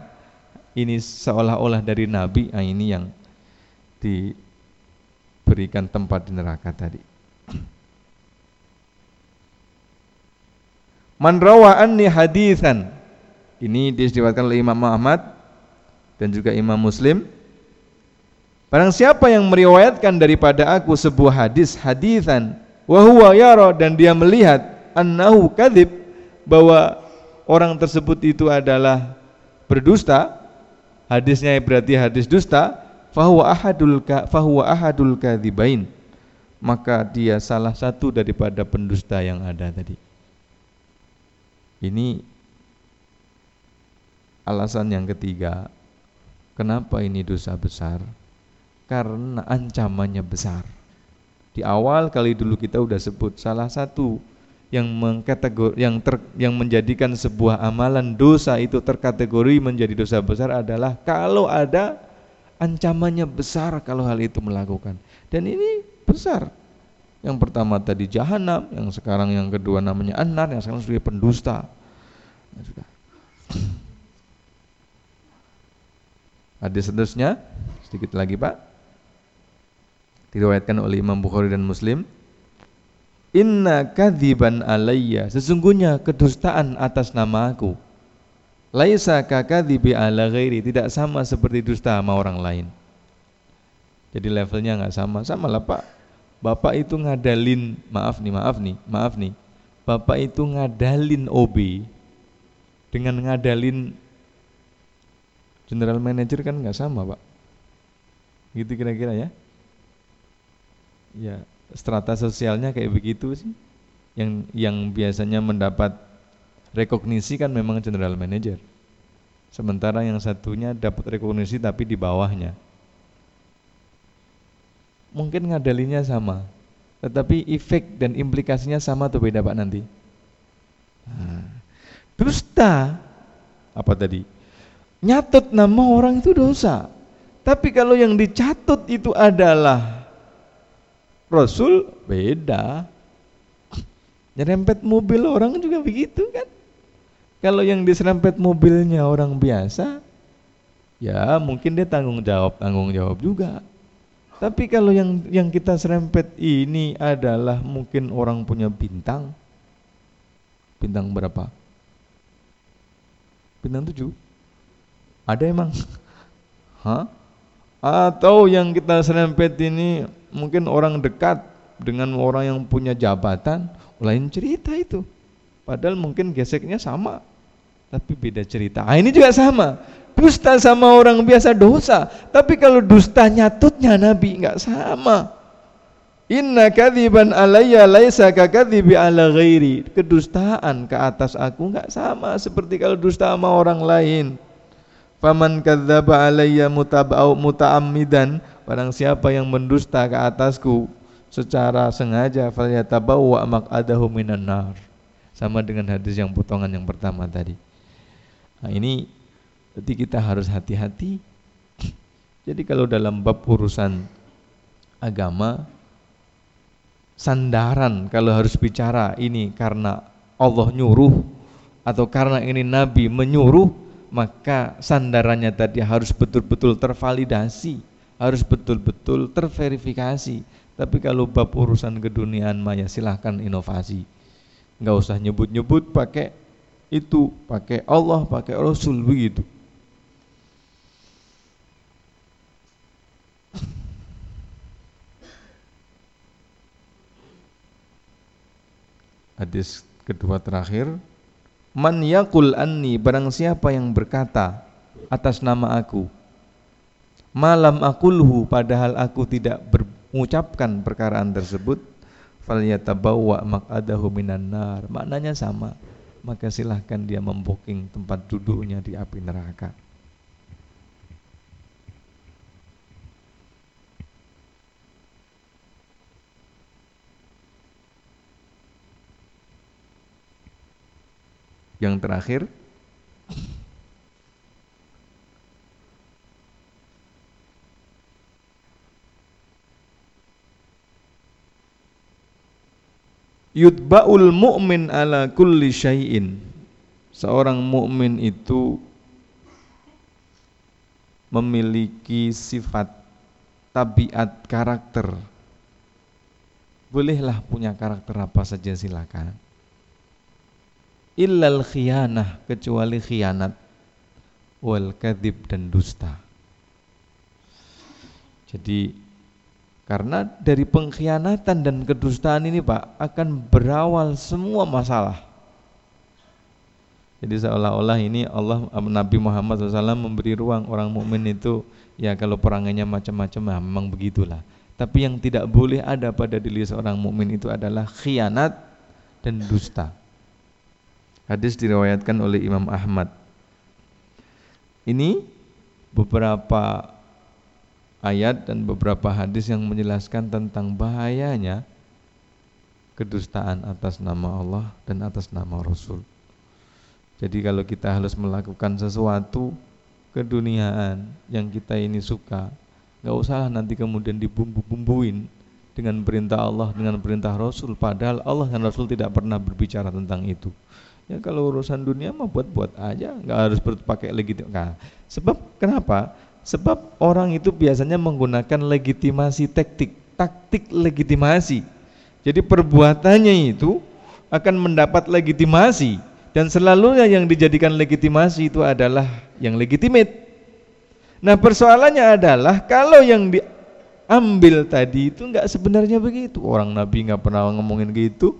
ini seolah-olah dari Nabi, nah ini yang diberikan tempat di neraka tadi. Man rawa anni hadithan. Ini disebutkan oleh Imam Muhammad dan juga Imam Muslim Barang siapa yang meriwayatkan daripada aku sebuah hadis hadisan wa huwa yara dan dia melihat annahu kadzib bahwa orang tersebut itu adalah berdusta hadisnya berarti hadis dusta fahuwa ahadul ka, fahuwa ahadul kadzibain maka dia salah satu daripada pendusta yang ada tadi. Ini alasan yang ketiga kenapa ini dosa besar karena ancamannya besar. Di awal kali dulu kita udah sebut salah satu yang mengkategori yang ter, yang menjadikan sebuah amalan dosa itu terkategori menjadi dosa besar adalah kalau ada ancamannya besar kalau hal itu melakukan. Dan ini besar. Yang pertama tadi jahanam, yang sekarang yang kedua namanya anar, yang sekarang sudah pendusta. Nah, sudah. Ada seterusnya, sedikit lagi Pak. Diriwayatkan oleh Imam Bukhari dan Muslim. Inna kadziban alayya. Sesungguhnya kedustaan atas nama aku laisa kakadzibi ala ghairi. Tidak sama seperti dusta sama orang lain. Jadi levelnya nggak sama. Sama lah Pak. Bapak itu ngadalin maaf nih maaf nih maaf nih. Bapak itu ngadalin OB dengan ngadalin general manager kan nggak sama Pak. Gitu kira-kira ya. Ya strata sosialnya kayak begitu sih. Yang yang biasanya mendapat rekognisi kan memang general manager. Sementara yang satunya dapat rekognisi tapi di bawahnya. Mungkin ngadalinya sama tetapi efek dan implikasinya sama atau beda pak nanti? Nah, dusta. Apa tadi nyatut nama orang itu dosa tapi kalau yang dicatut itu adalah Rasul beda. Nyerempet mobil orang juga begitu kan. Kalau yang diserempet mobilnya orang biasa, ya mungkin dia tanggung jawab tanggung jawab juga. Tapi kalau yang yang kita serempet ini adalah mungkin orang punya bintang, bintang berapa? Bintang tujuh. Ada emang? Hah? Atau yang kita serempet ini mungkin orang dekat dengan orang yang punya jabatan, lain cerita itu. Padahal mungkin geseknya sama, tapi beda cerita. Ah, ini juga sama. Dusta sama orang biasa dosa, tapi kalau dusta nyatutnya Nabi nggak sama. Inna kadziban alayya laisa kadzibi ala ghairi. Kedustaan ke atas aku nggak sama seperti kalau dusta sama orang lain. Faman kadzdzaba alayya mutabau mutaammidan, barang siapa yang mendusta ke atasku secara sengaja falyatabawwa maq'adahu minan nar. Sama dengan hadis yang potongan yang pertama tadi. Nah, ini jadi kita harus hati-hati. Jadi kalau dalam bab urusan agama sandaran kalau harus bicara ini karena Allah nyuruh atau karena ini Nabi menyuruh maka sandarannya tadi harus betul-betul tervalidasi, harus betul-betul terverifikasi. Tapi kalau bab urusan keduniaan maya silahkan inovasi. Enggak usah nyebut-nyebut pakai itu, pakai Allah, pakai Rasul begitu. Hadis kedua terakhir, Man yakul anni barang siapa yang berkata atas nama aku malam akulhu padahal aku tidak mengucapkan perkaraan tersebut falyatabawwa maq'adahu minan nar. Maknanya sama maka silahkan dia memboking tempat duduknya di api neraka Yang terakhir? Yutba'ul mu'min ala kulli syai'in. Seorang mukmin itu memiliki sifat tabiat karakter. Bolehlah punya karakter apa saja silakan illal khianah kecuali khianat wal kadhib dan dusta. Jadi karena dari pengkhianatan dan kedustaan ini Pak akan berawal semua masalah. Jadi seolah-olah ini Allah Nabi Muhammad SAW memberi ruang orang mukmin itu ya kalau perangannya macam-macam ya memang begitulah. Tapi yang tidak boleh ada pada diri seorang mukmin itu adalah khianat dan dusta. Hadis diriwayatkan oleh Imam Ahmad. Ini beberapa ayat dan beberapa hadis yang menjelaskan tentang bahayanya kedustaan atas nama Allah dan atas nama Rasul. Jadi kalau kita harus melakukan sesuatu keduniaan yang kita ini suka, nggak usah nanti kemudian dibumbu-bumbuin dengan perintah Allah dengan perintah Rasul padahal Allah dan Rasul tidak pernah berbicara tentang itu. Ya kalau urusan dunia mah buat-buat aja, nggak harus pakai legitimasi. Nah, sebab kenapa? Sebab orang itu biasanya menggunakan legitimasi taktik, taktik legitimasi. Jadi perbuatannya itu akan mendapat legitimasi dan selalunya yang dijadikan legitimasi itu adalah yang legitimate. Nah persoalannya adalah kalau yang diambil tadi itu nggak sebenarnya begitu. Orang Nabi nggak pernah ngomongin gitu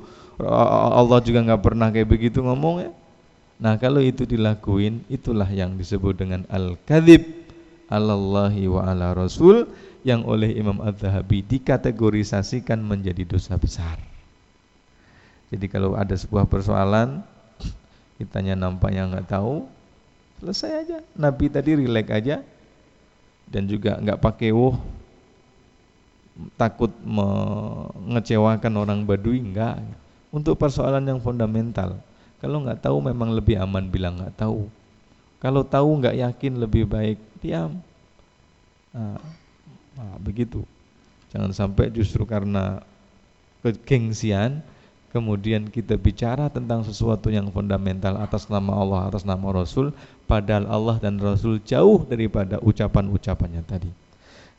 Allah juga nggak pernah kayak begitu ngomong ya. Nah kalau itu dilakuin itulah yang disebut dengan al-kadhib alallahi wa ala rasul yang oleh Imam Az-Zahabi dikategorisasikan menjadi dosa besar. Jadi kalau ada sebuah persoalan kitanya nampaknya nggak tahu selesai aja. Nabi tadi rileks aja dan juga nggak pakai woh takut mengecewakan orang Badui enggak untuk persoalan yang fundamental. Kalau nggak tahu memang lebih aman bilang nggak tahu. Kalau tahu nggak yakin lebih baik diam. Nah, nah, begitu. Jangan sampai justru karena kegengsian kemudian kita bicara tentang sesuatu yang fundamental atas nama Allah, atas nama Rasul, padahal Allah dan Rasul jauh daripada ucapan-ucapannya tadi.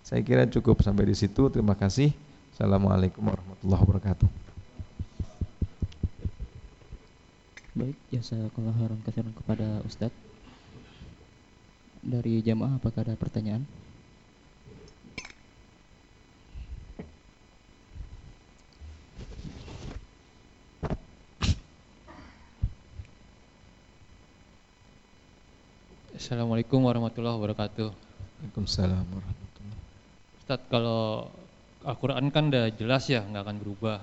Saya kira cukup sampai di situ. Terima kasih. Assalamualaikum warahmatullahi wabarakatuh. Baik, jasa kalau haram kasihan kepada Ustadz. Dari jamaah apakah ada pertanyaan? Assalamualaikum warahmatullahi wabarakatuh. Waalaikumsalam warahmatullahi Ustadz kalau Al-Quran kan udah jelas ya nggak akan berubah.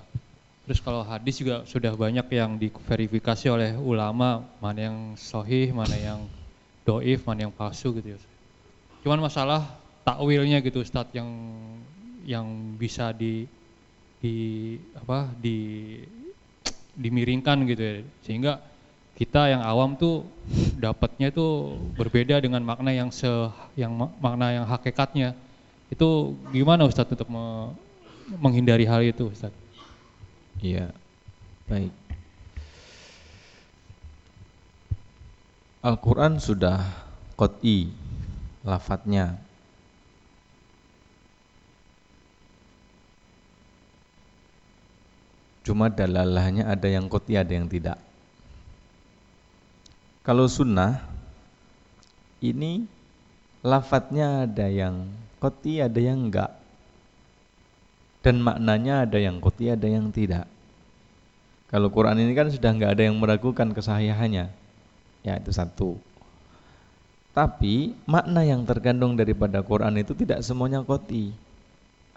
Terus kalau hadis juga sudah banyak yang diverifikasi oleh ulama mana yang sahih, mana yang doif, mana yang palsu gitu ya. Cuman masalah takwilnya gitu Ustadz yang yang bisa di di apa di dimiringkan gitu ya sehingga kita yang awam tuh dapatnya itu berbeda dengan makna yang se yang makna yang hakikatnya itu gimana Ustadz untuk me, menghindari hal itu Ustadz? Iya, baik. Al-Quran sudah kot'i lafadznya. Cuma dalalahnya ada yang kot'i ada yang tidak. Kalau sunnah ini lafadznya ada yang koti ada yang enggak dan maknanya ada yang koti ada yang tidak. Kalau Quran ini kan sudah enggak ada yang meragukan kesahihannya. Ya itu satu. Tapi makna yang terkandung daripada Quran itu tidak semuanya koti.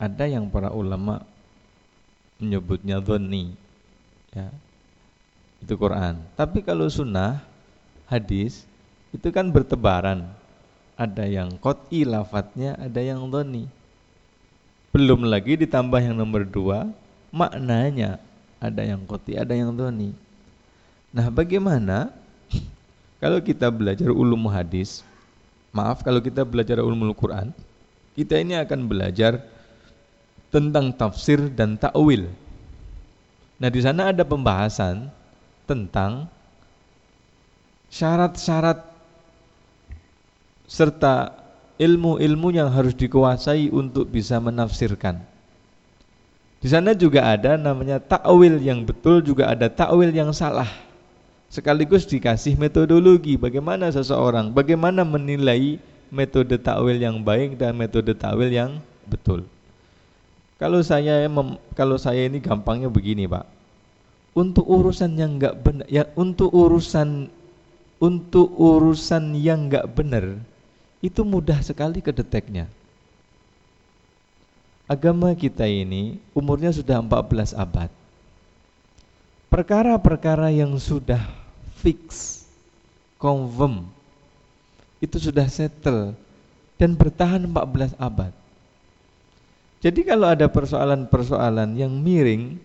Ada yang para ulama menyebutnya dhoni. Ya. Itu Quran. Tapi kalau sunnah hadis itu kan bertebaran. Ada yang kot'i lafadznya, ada yang doni. Belum lagi ditambah yang nomor dua, maknanya ada yang kot'i, ada yang doni. Nah bagaimana kalau kita belajar ulum hadis, maaf kalau kita belajar ulumul Quran, kita ini akan belajar tentang tafsir dan takwil. Nah di sana ada pembahasan tentang syarat-syarat serta ilmu-ilmu yang harus dikuasai untuk bisa menafsirkan. Di sana juga ada namanya takwil yang betul, juga ada takwil yang salah. Sekaligus dikasih metodologi bagaimana seseorang, bagaimana menilai metode takwil yang baik dan metode takwil yang betul. Kalau saya kalau saya ini gampangnya begini, Pak. Untuk urusan yang enggak benar, ya untuk urusan untuk urusan yang nggak benar itu mudah sekali kedeteknya. Agama kita ini umurnya sudah 14 abad. Perkara-perkara yang sudah fix, confirm, itu sudah settle dan bertahan 14 abad. Jadi kalau ada persoalan-persoalan yang miring,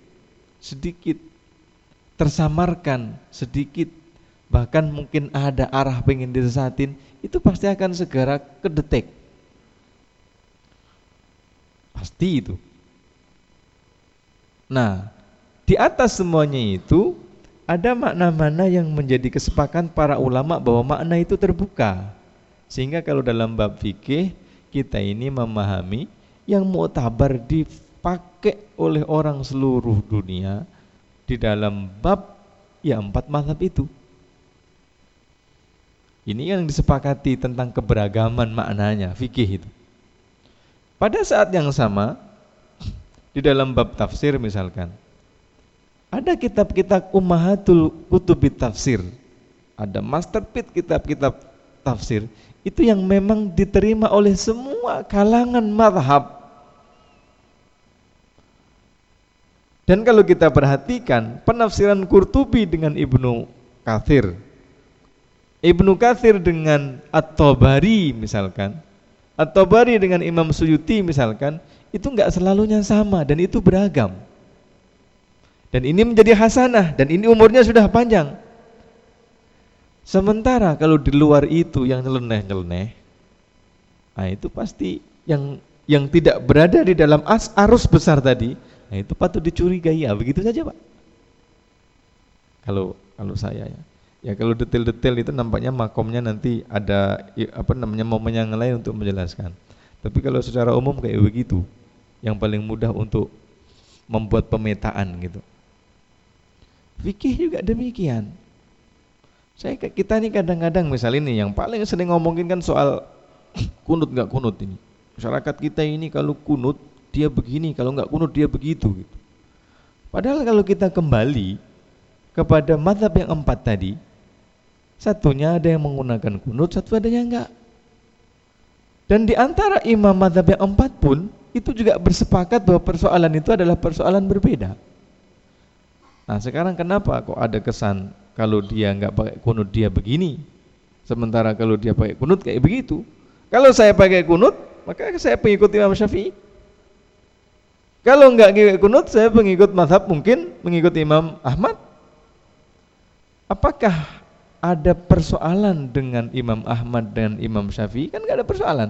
sedikit tersamarkan, sedikit bahkan mungkin ada arah pengen disesatin, itu pasti akan segera kedetek. Pasti itu. Nah, di atas semuanya itu ada makna-makna yang menjadi kesepakatan para ulama bahwa makna itu terbuka. Sehingga kalau dalam bab fikih kita ini memahami yang mu'tabar dipakai oleh orang seluruh dunia di dalam bab ya empat mazhab itu. Ini yang disepakati tentang keberagaman maknanya, fikih itu. Pada saat yang sama, di dalam bab tafsir misalkan, ada kitab-kitab ummahatul kutubi tafsir, ada masterpiece kitab-kitab tafsir, itu yang memang diterima oleh semua kalangan madhab. Dan kalau kita perhatikan penafsiran Qurtubi dengan Ibnu Kathir Ibnu Katsir dengan At-Tabari misalkan, At-Tabari dengan Imam Suyuti misalkan, itu enggak selalunya sama dan itu beragam. Dan ini menjadi hasanah dan ini umurnya sudah panjang. Sementara kalau di luar itu yang nyeleneh-nyeleneh, nah itu pasti yang yang tidak berada di dalam as arus besar tadi, nah itu patut dicurigai ya begitu saja pak. Kalau kalau saya ya. Ya kalau detail-detail itu nampaknya makomnya nanti ada apa namanya momen yang lain untuk menjelaskan. Tapi kalau secara umum kayak begitu, yang paling mudah untuk membuat pemetaan gitu. Fikih juga demikian. Saya kita ini kadang-kadang misalnya ini yang paling sering ngomongin kan soal kunut nggak kunut ini. Masyarakat kita ini kalau kunut dia begini, kalau nggak kunut dia begitu gitu. Padahal kalau kita kembali kepada madhab yang empat tadi, Satunya ada yang menggunakan kunut, satu ada yang enggak. Dan di antara imam madhab yang empat pun itu juga bersepakat bahwa persoalan itu adalah persoalan berbeda. Nah sekarang kenapa kok ada kesan kalau dia enggak pakai kunut dia begini, sementara kalau dia pakai kunut kayak begitu. Kalau saya pakai kunut, maka saya pengikut Imam Syafi'i. Kalau enggak pakai kunut, saya pengikut madhab mungkin mengikut Imam Ahmad. Apakah ada persoalan dengan Imam Ahmad dan Imam Syafi'i kan nggak ada persoalan.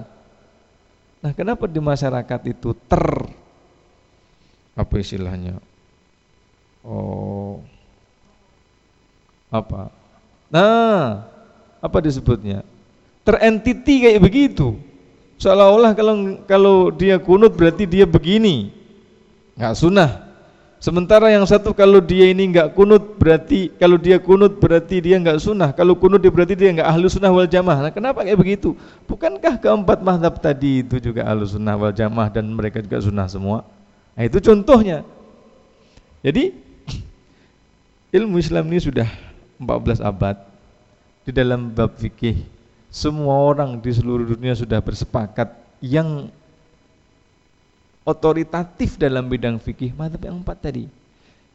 Nah, kenapa di masyarakat itu ter apa istilahnya? Oh, apa? Nah, apa disebutnya? Terentiti kayak begitu. Seolah-olah kalau kalau dia kunut berarti dia begini, nggak sunnah. Sementara yang satu kalau dia ini enggak kunut berarti kalau dia kunut berarti dia enggak sunnah. Kalau kunut dia berarti dia enggak ahlu sunnah wal jamaah. Nah, kenapa kayak begitu? Bukankah keempat mazhab tadi itu juga ahlu sunnah wal jamaah dan mereka juga sunnah semua? Nah, itu contohnya. Jadi ilmu Islam ini sudah 14 abad di dalam bab fikih semua orang di seluruh dunia sudah bersepakat yang otoritatif dalam bidang fikih madhab yang empat tadi.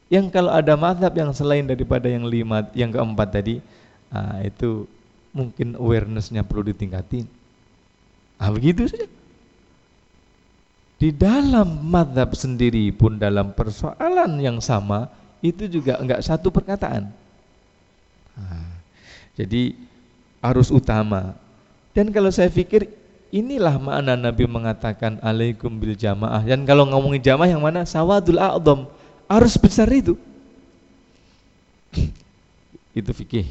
Yang kalau ada madhab yang selain daripada yang lima, yang keempat tadi, ah, itu mungkin awarenessnya perlu ditingkatin. Ah begitu saja. Di dalam madhab sendiri pun dalam persoalan yang sama itu juga enggak satu perkataan. Nah, jadi harus utama. Dan kalau saya pikir Inilah makna Nabi mengatakan alaikum bil jamaah. Dan kalau ngomongin jamaah yang mana? Sawadul a'dham. Harus besar itu. itu fikih.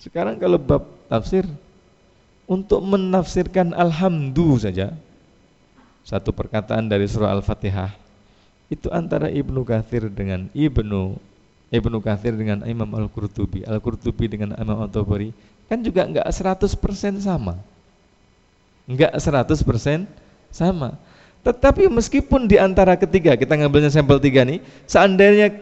Sekarang kalau bab tafsir untuk menafsirkan alhamdu saja satu perkataan dari surah Al-Fatihah itu antara Ibnu Kathir dengan Ibnu Ibnu Kathir dengan Imam Al-Qurtubi, Al-Qurtubi dengan Imam Al-Tabari kan juga enggak 100% sama enggak 100% sama. Tetapi meskipun di antara ketiga, kita ngambilnya sampel tiga nih, seandainya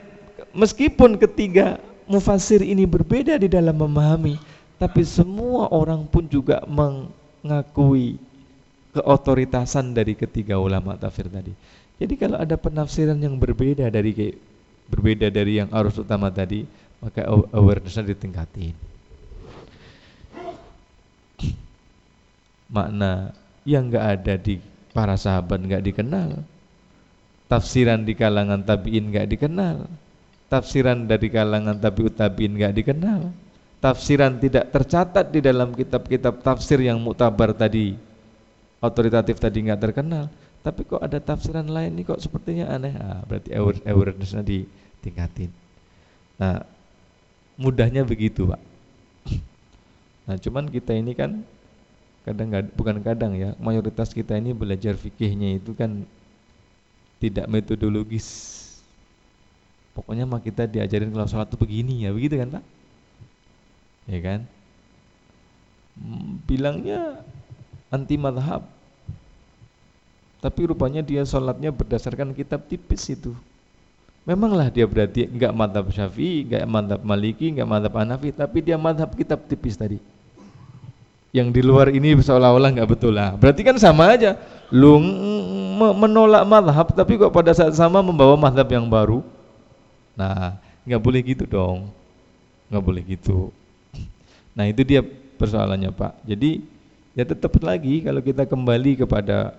meskipun ketiga mufasir ini berbeda di dalam memahami, tapi semua orang pun juga mengakui keotoritasan dari ketiga ulama tafsir tadi. Jadi kalau ada penafsiran yang berbeda dari berbeda dari yang arus utama tadi, maka awarenessnya ditingkatin. Makna yang enggak ada di para sahabat enggak dikenal. Tafsiran di kalangan tabi'in enggak dikenal. Tafsiran dari kalangan tabi'ut tabi'in enggak dikenal. Tafsiran tidak tercatat di dalam kitab-kitab tafsir yang mutabar tadi. Otoritatif tadi enggak terkenal. Tapi kok ada tafsiran lain nih kok sepertinya aneh. Ah, berarti awarenessnya ditingkatin. Nah, mudahnya begitu, Pak. Nah, cuman kita ini kan kadang bukan kadang ya mayoritas kita ini belajar fikihnya itu kan tidak metodologis. Pokoknya mah kita diajarin kalau sholat itu begini ya begitu kan pak? Ya kan? Hmm, bilangnya anti madhab tapi rupanya dia sholatnya berdasarkan kitab tipis itu. Memanglah dia berarti enggak madhab syafi'i enggak madhab maliki enggak madhab hanafi tapi dia madhab kitab tipis tadi yang di luar ini seolah-olah nggak betul lah. Berarti kan sama aja. Lu menolak madhab tapi kok pada saat sama membawa madhab yang baru. Nah, nggak boleh gitu dong. Nggak boleh gitu. Nah, itu dia persoalannya, Pak. Jadi ya tetap lagi kalau kita kembali kepada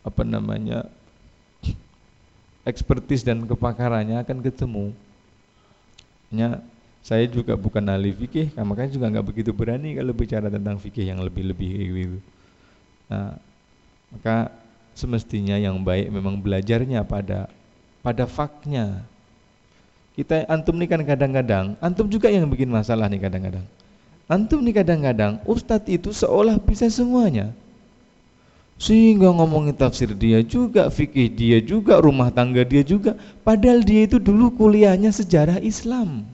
apa namanya ekspertis dan kepakarannya akan ketemu. Ya, saya juga bukan ahli fikih, nah, makanya juga nggak begitu berani kalau bicara tentang fikih yang lebih-lebih gitu. Nah, maka semestinya yang baik memang belajarnya pada pada faknya. Kita antum nih kan kadang-kadang, antum juga yang bikin masalah nih kadang-kadang. Antum nih kadang-kadang ustadz itu seolah bisa semuanya. Sehingga ngomongin tafsir dia juga, fikih dia juga, rumah tangga dia juga. Padahal dia itu dulu kuliahnya sejarah Islam.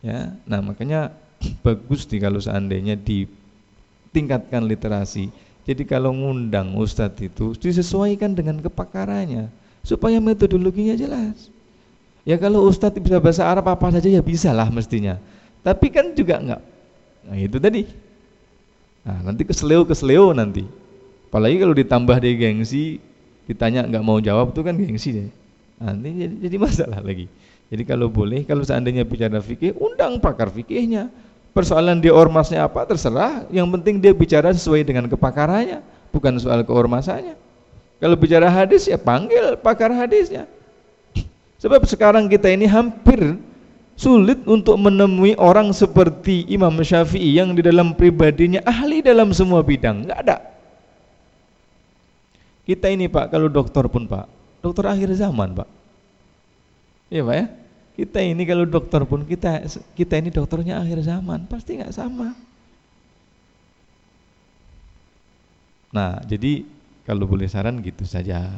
Ya, nah makanya bagus nih kalau seandainya ditingkatkan literasi. Jadi kalau ngundang ustadz itu disesuaikan dengan kepakarannya supaya metodologinya jelas. Ya kalau ustadz bisa bahasa Arab apa saja ya bisa lah mestinya. Tapi kan juga enggak. Nah itu tadi Nah, nanti kesleo kesleo nanti. Apalagi kalau ditambah dia gengsi, ditanya nggak mau jawab itu kan gengsi deh. Nanti jadi masalah lagi. Jadi kalau boleh, kalau seandainya bicara fikih, undang pakar fikihnya. Persoalan dia ormasnya apa terserah, yang penting dia bicara sesuai dengan kepakarannya, bukan soal keormasannya. Kalau bicara hadis ya panggil pakar hadisnya. Sebab sekarang kita ini hampir Sulit untuk menemui orang seperti Imam Syafi'i yang di dalam pribadinya ahli dalam semua bidang. Enggak ada. Kita ini Pak, kalau dokter pun Pak, dokter akhir zaman Pak. Iya Pak ya? Kita ini kalau dokter pun kita kita ini dokternya akhir zaman, pasti nggak sama. Nah, jadi kalau boleh saran gitu saja.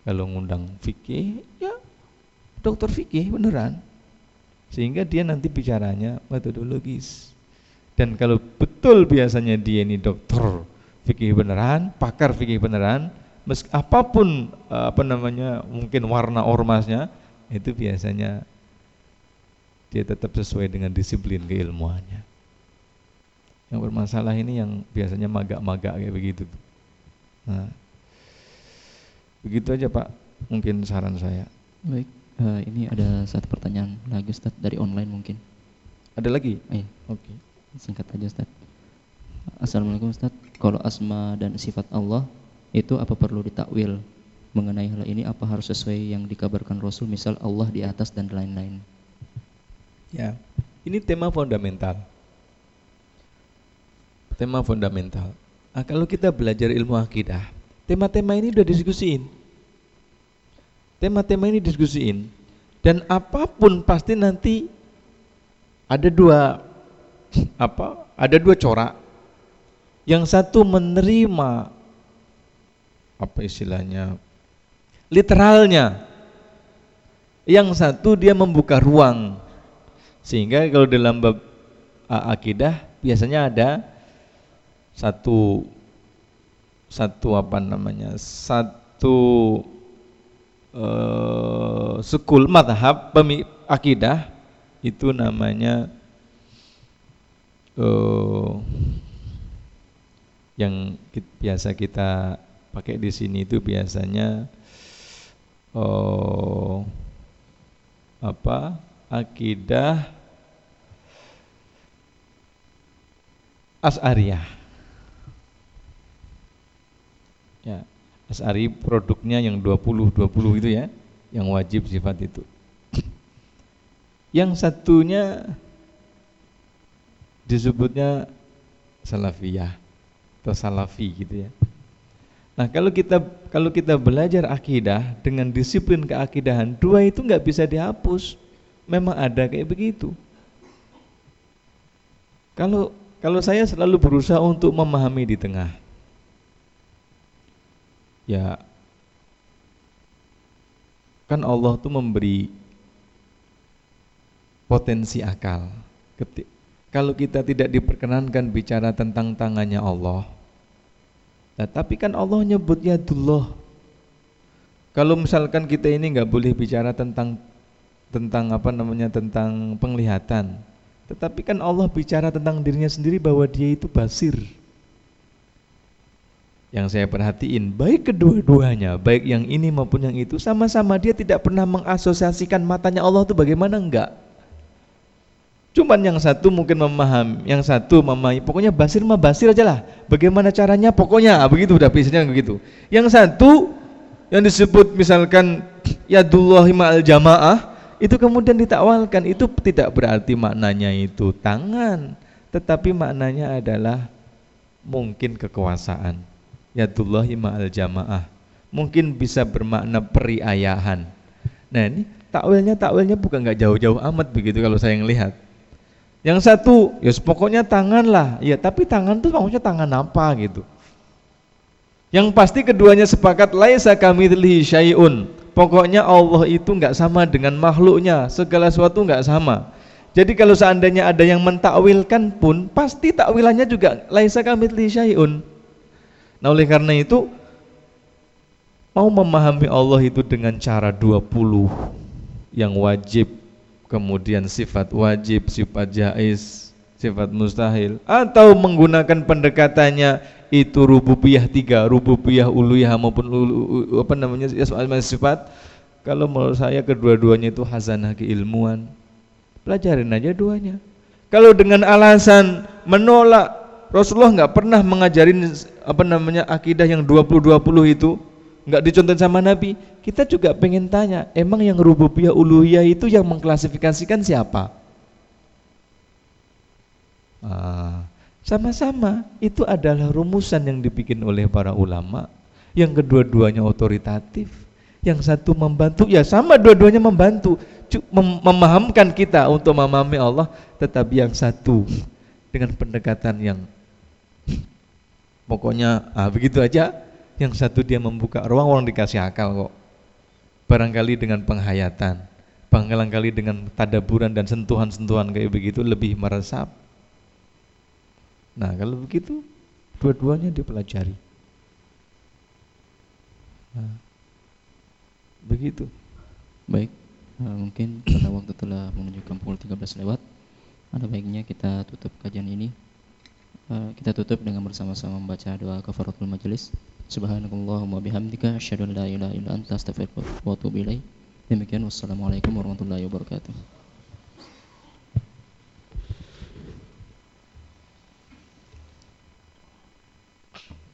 Kalau ngundang fikih, ya dokter fikih beneran sehingga dia nanti bicaranya metodologis dan kalau betul biasanya dia ini dokter fikih beneran pakar fikih beneran meski apa pun eh, apa namanya mungkin warna ormasnya itu biasanya dia tetap sesuai dengan disiplin keilmuannya yang bermasalah ini yang biasanya magak-magak kayak begitu nah begitu aja pak mungkin saran saya baik Uh, ini ada satu pertanyaan lagi Ustaz dari online mungkin. Ada lagi? Iya. Oke. Okay. Singkat aja Ustaz. Assalamualaikum Ustaz. Kalau asma dan sifat Allah itu apa perlu ditakwil? Mengenai hal ini apa harus sesuai yang dikabarkan Rasul misal Allah di atas dan lain-lain? Ya. Ini tema fundamental. Tema fundamental. Nah, kalau kita belajar ilmu akidah, tema-tema ini sudah diskusiin tema-tema ini diskusiin dan apa pun pasti nanti ada dua apa ada dua corak yang satu menerima apa istilahnya literalnya yang satu dia membuka ruang sehingga kalau dalam bab akidah biasanya ada satu satu apa namanya satu uh, sekul madhab akidah itu namanya uh, yang biasa kita pakai di sini itu biasanya uh, apa akidah as'ariyah ya As'ari produknya yang 20 20 itu ya, yang wajib sifat itu. Yang satunya disebutnya salafiyah atau salafi gitu ya. Nah, kalau kita kalau kita belajar akidah dengan disiplin keakidahan, dua itu nggak bisa dihapus. Memang ada kayak begitu. Kalau kalau saya selalu berusaha untuk memahami di tengah ya kan Allah tuh memberi potensi akal. Kalau kita tidak diperkenankan bicara tentang tangannya Allah, nah, tapi kan Allah nyebutnya dullah. Kalau misalkan kita ini nggak boleh bicara tentang tentang apa namanya tentang penglihatan, tetapi kan Allah bicara tentang dirinya sendiri bahwa Dia itu basir. Yang saya perhatiin baik kedua-duanya baik yang ini maupun yang itu sama-sama dia tidak pernah mengasosiasikan matanya Allah itu bagaimana enggak. Cuman yang satu mungkin memaham yang satu memahami pokoknya basir mah basir aja lah. Bagaimana caranya pokoknya ah, begitu udah biasanya begitu. Yang satu yang disebut misalkan yadullahi ma'al jamaah itu kemudian ditakwalkan itu tidak berarti maknanya itu tangan tetapi maknanya adalah mungkin kekuasaan yadullahi ma'al jamaah mungkin bisa bermakna periayahan Nah ini takwilnya takwilnya bukan nggak jauh-jauh amat begitu kalau saya ngelihat. Yang satu, ya pokoknya tangan lah. Ya tapi tangan tuh maksudnya tangan apa gitu. Yang pasti keduanya sepakat laisa kamitslihi syai'un. Pokoknya Allah itu nggak sama dengan makhluknya, segala sesuatu nggak sama. Jadi kalau seandainya ada yang mentakwilkan pun pasti takwilannya juga laisa kamitslihi syai'un. Nah oleh karena itu mau memahami Allah itu dengan cara 20 yang wajib kemudian sifat wajib, sifat jais, sifat mustahil. Atau menggunakan pendekatannya itu rububiyah tiga, rububiyah uluhiyah maupun ulu, apa namanya sifat. Kalau menurut saya kedua-duanya itu hazanah keilmuan. Pelajarin aja duanya. Kalau dengan alasan menolak Rasulullah nggak pernah mengajarin apa namanya akidah yang 20-20 itu nggak dicontohin sama Nabi. Kita juga pengen tanya emang yang rububiyah uluhiyah itu yang mengklasifikasikan siapa sama-sama. Itu adalah rumusan yang dibikin oleh para ulama. Yang kedua-duanya otoritatif. Yang satu membantu ya sama dua-duanya membantu. Mem memahamkan kita untuk memahami Allah. Tetapi yang satu dengan pendekatan yang pokoknya ah, begitu aja. Yang satu dia membuka ruang orang dikasih akal kok. Barangkali dengan penghayatan, barangkali dengan tadaburan dan sentuhan-sentuhan kayak begitu lebih meresap. Nah kalau begitu dua-duanya dipelajari. Nah, begitu. Baik, nah, mungkin karena waktu telah menunjukkan pukul 13 lewat, ada baiknya kita tutup kajian ini. Uh, kita tutup dengan bersama-sama membaca doa kafaratul majelis. Subhanakallahumma bihamdika asyhadu an la ilaha illa anta astaghfiruka wa atubu ilaik. Demikian wassalamualaikum warahmatullahi wabarakatuh.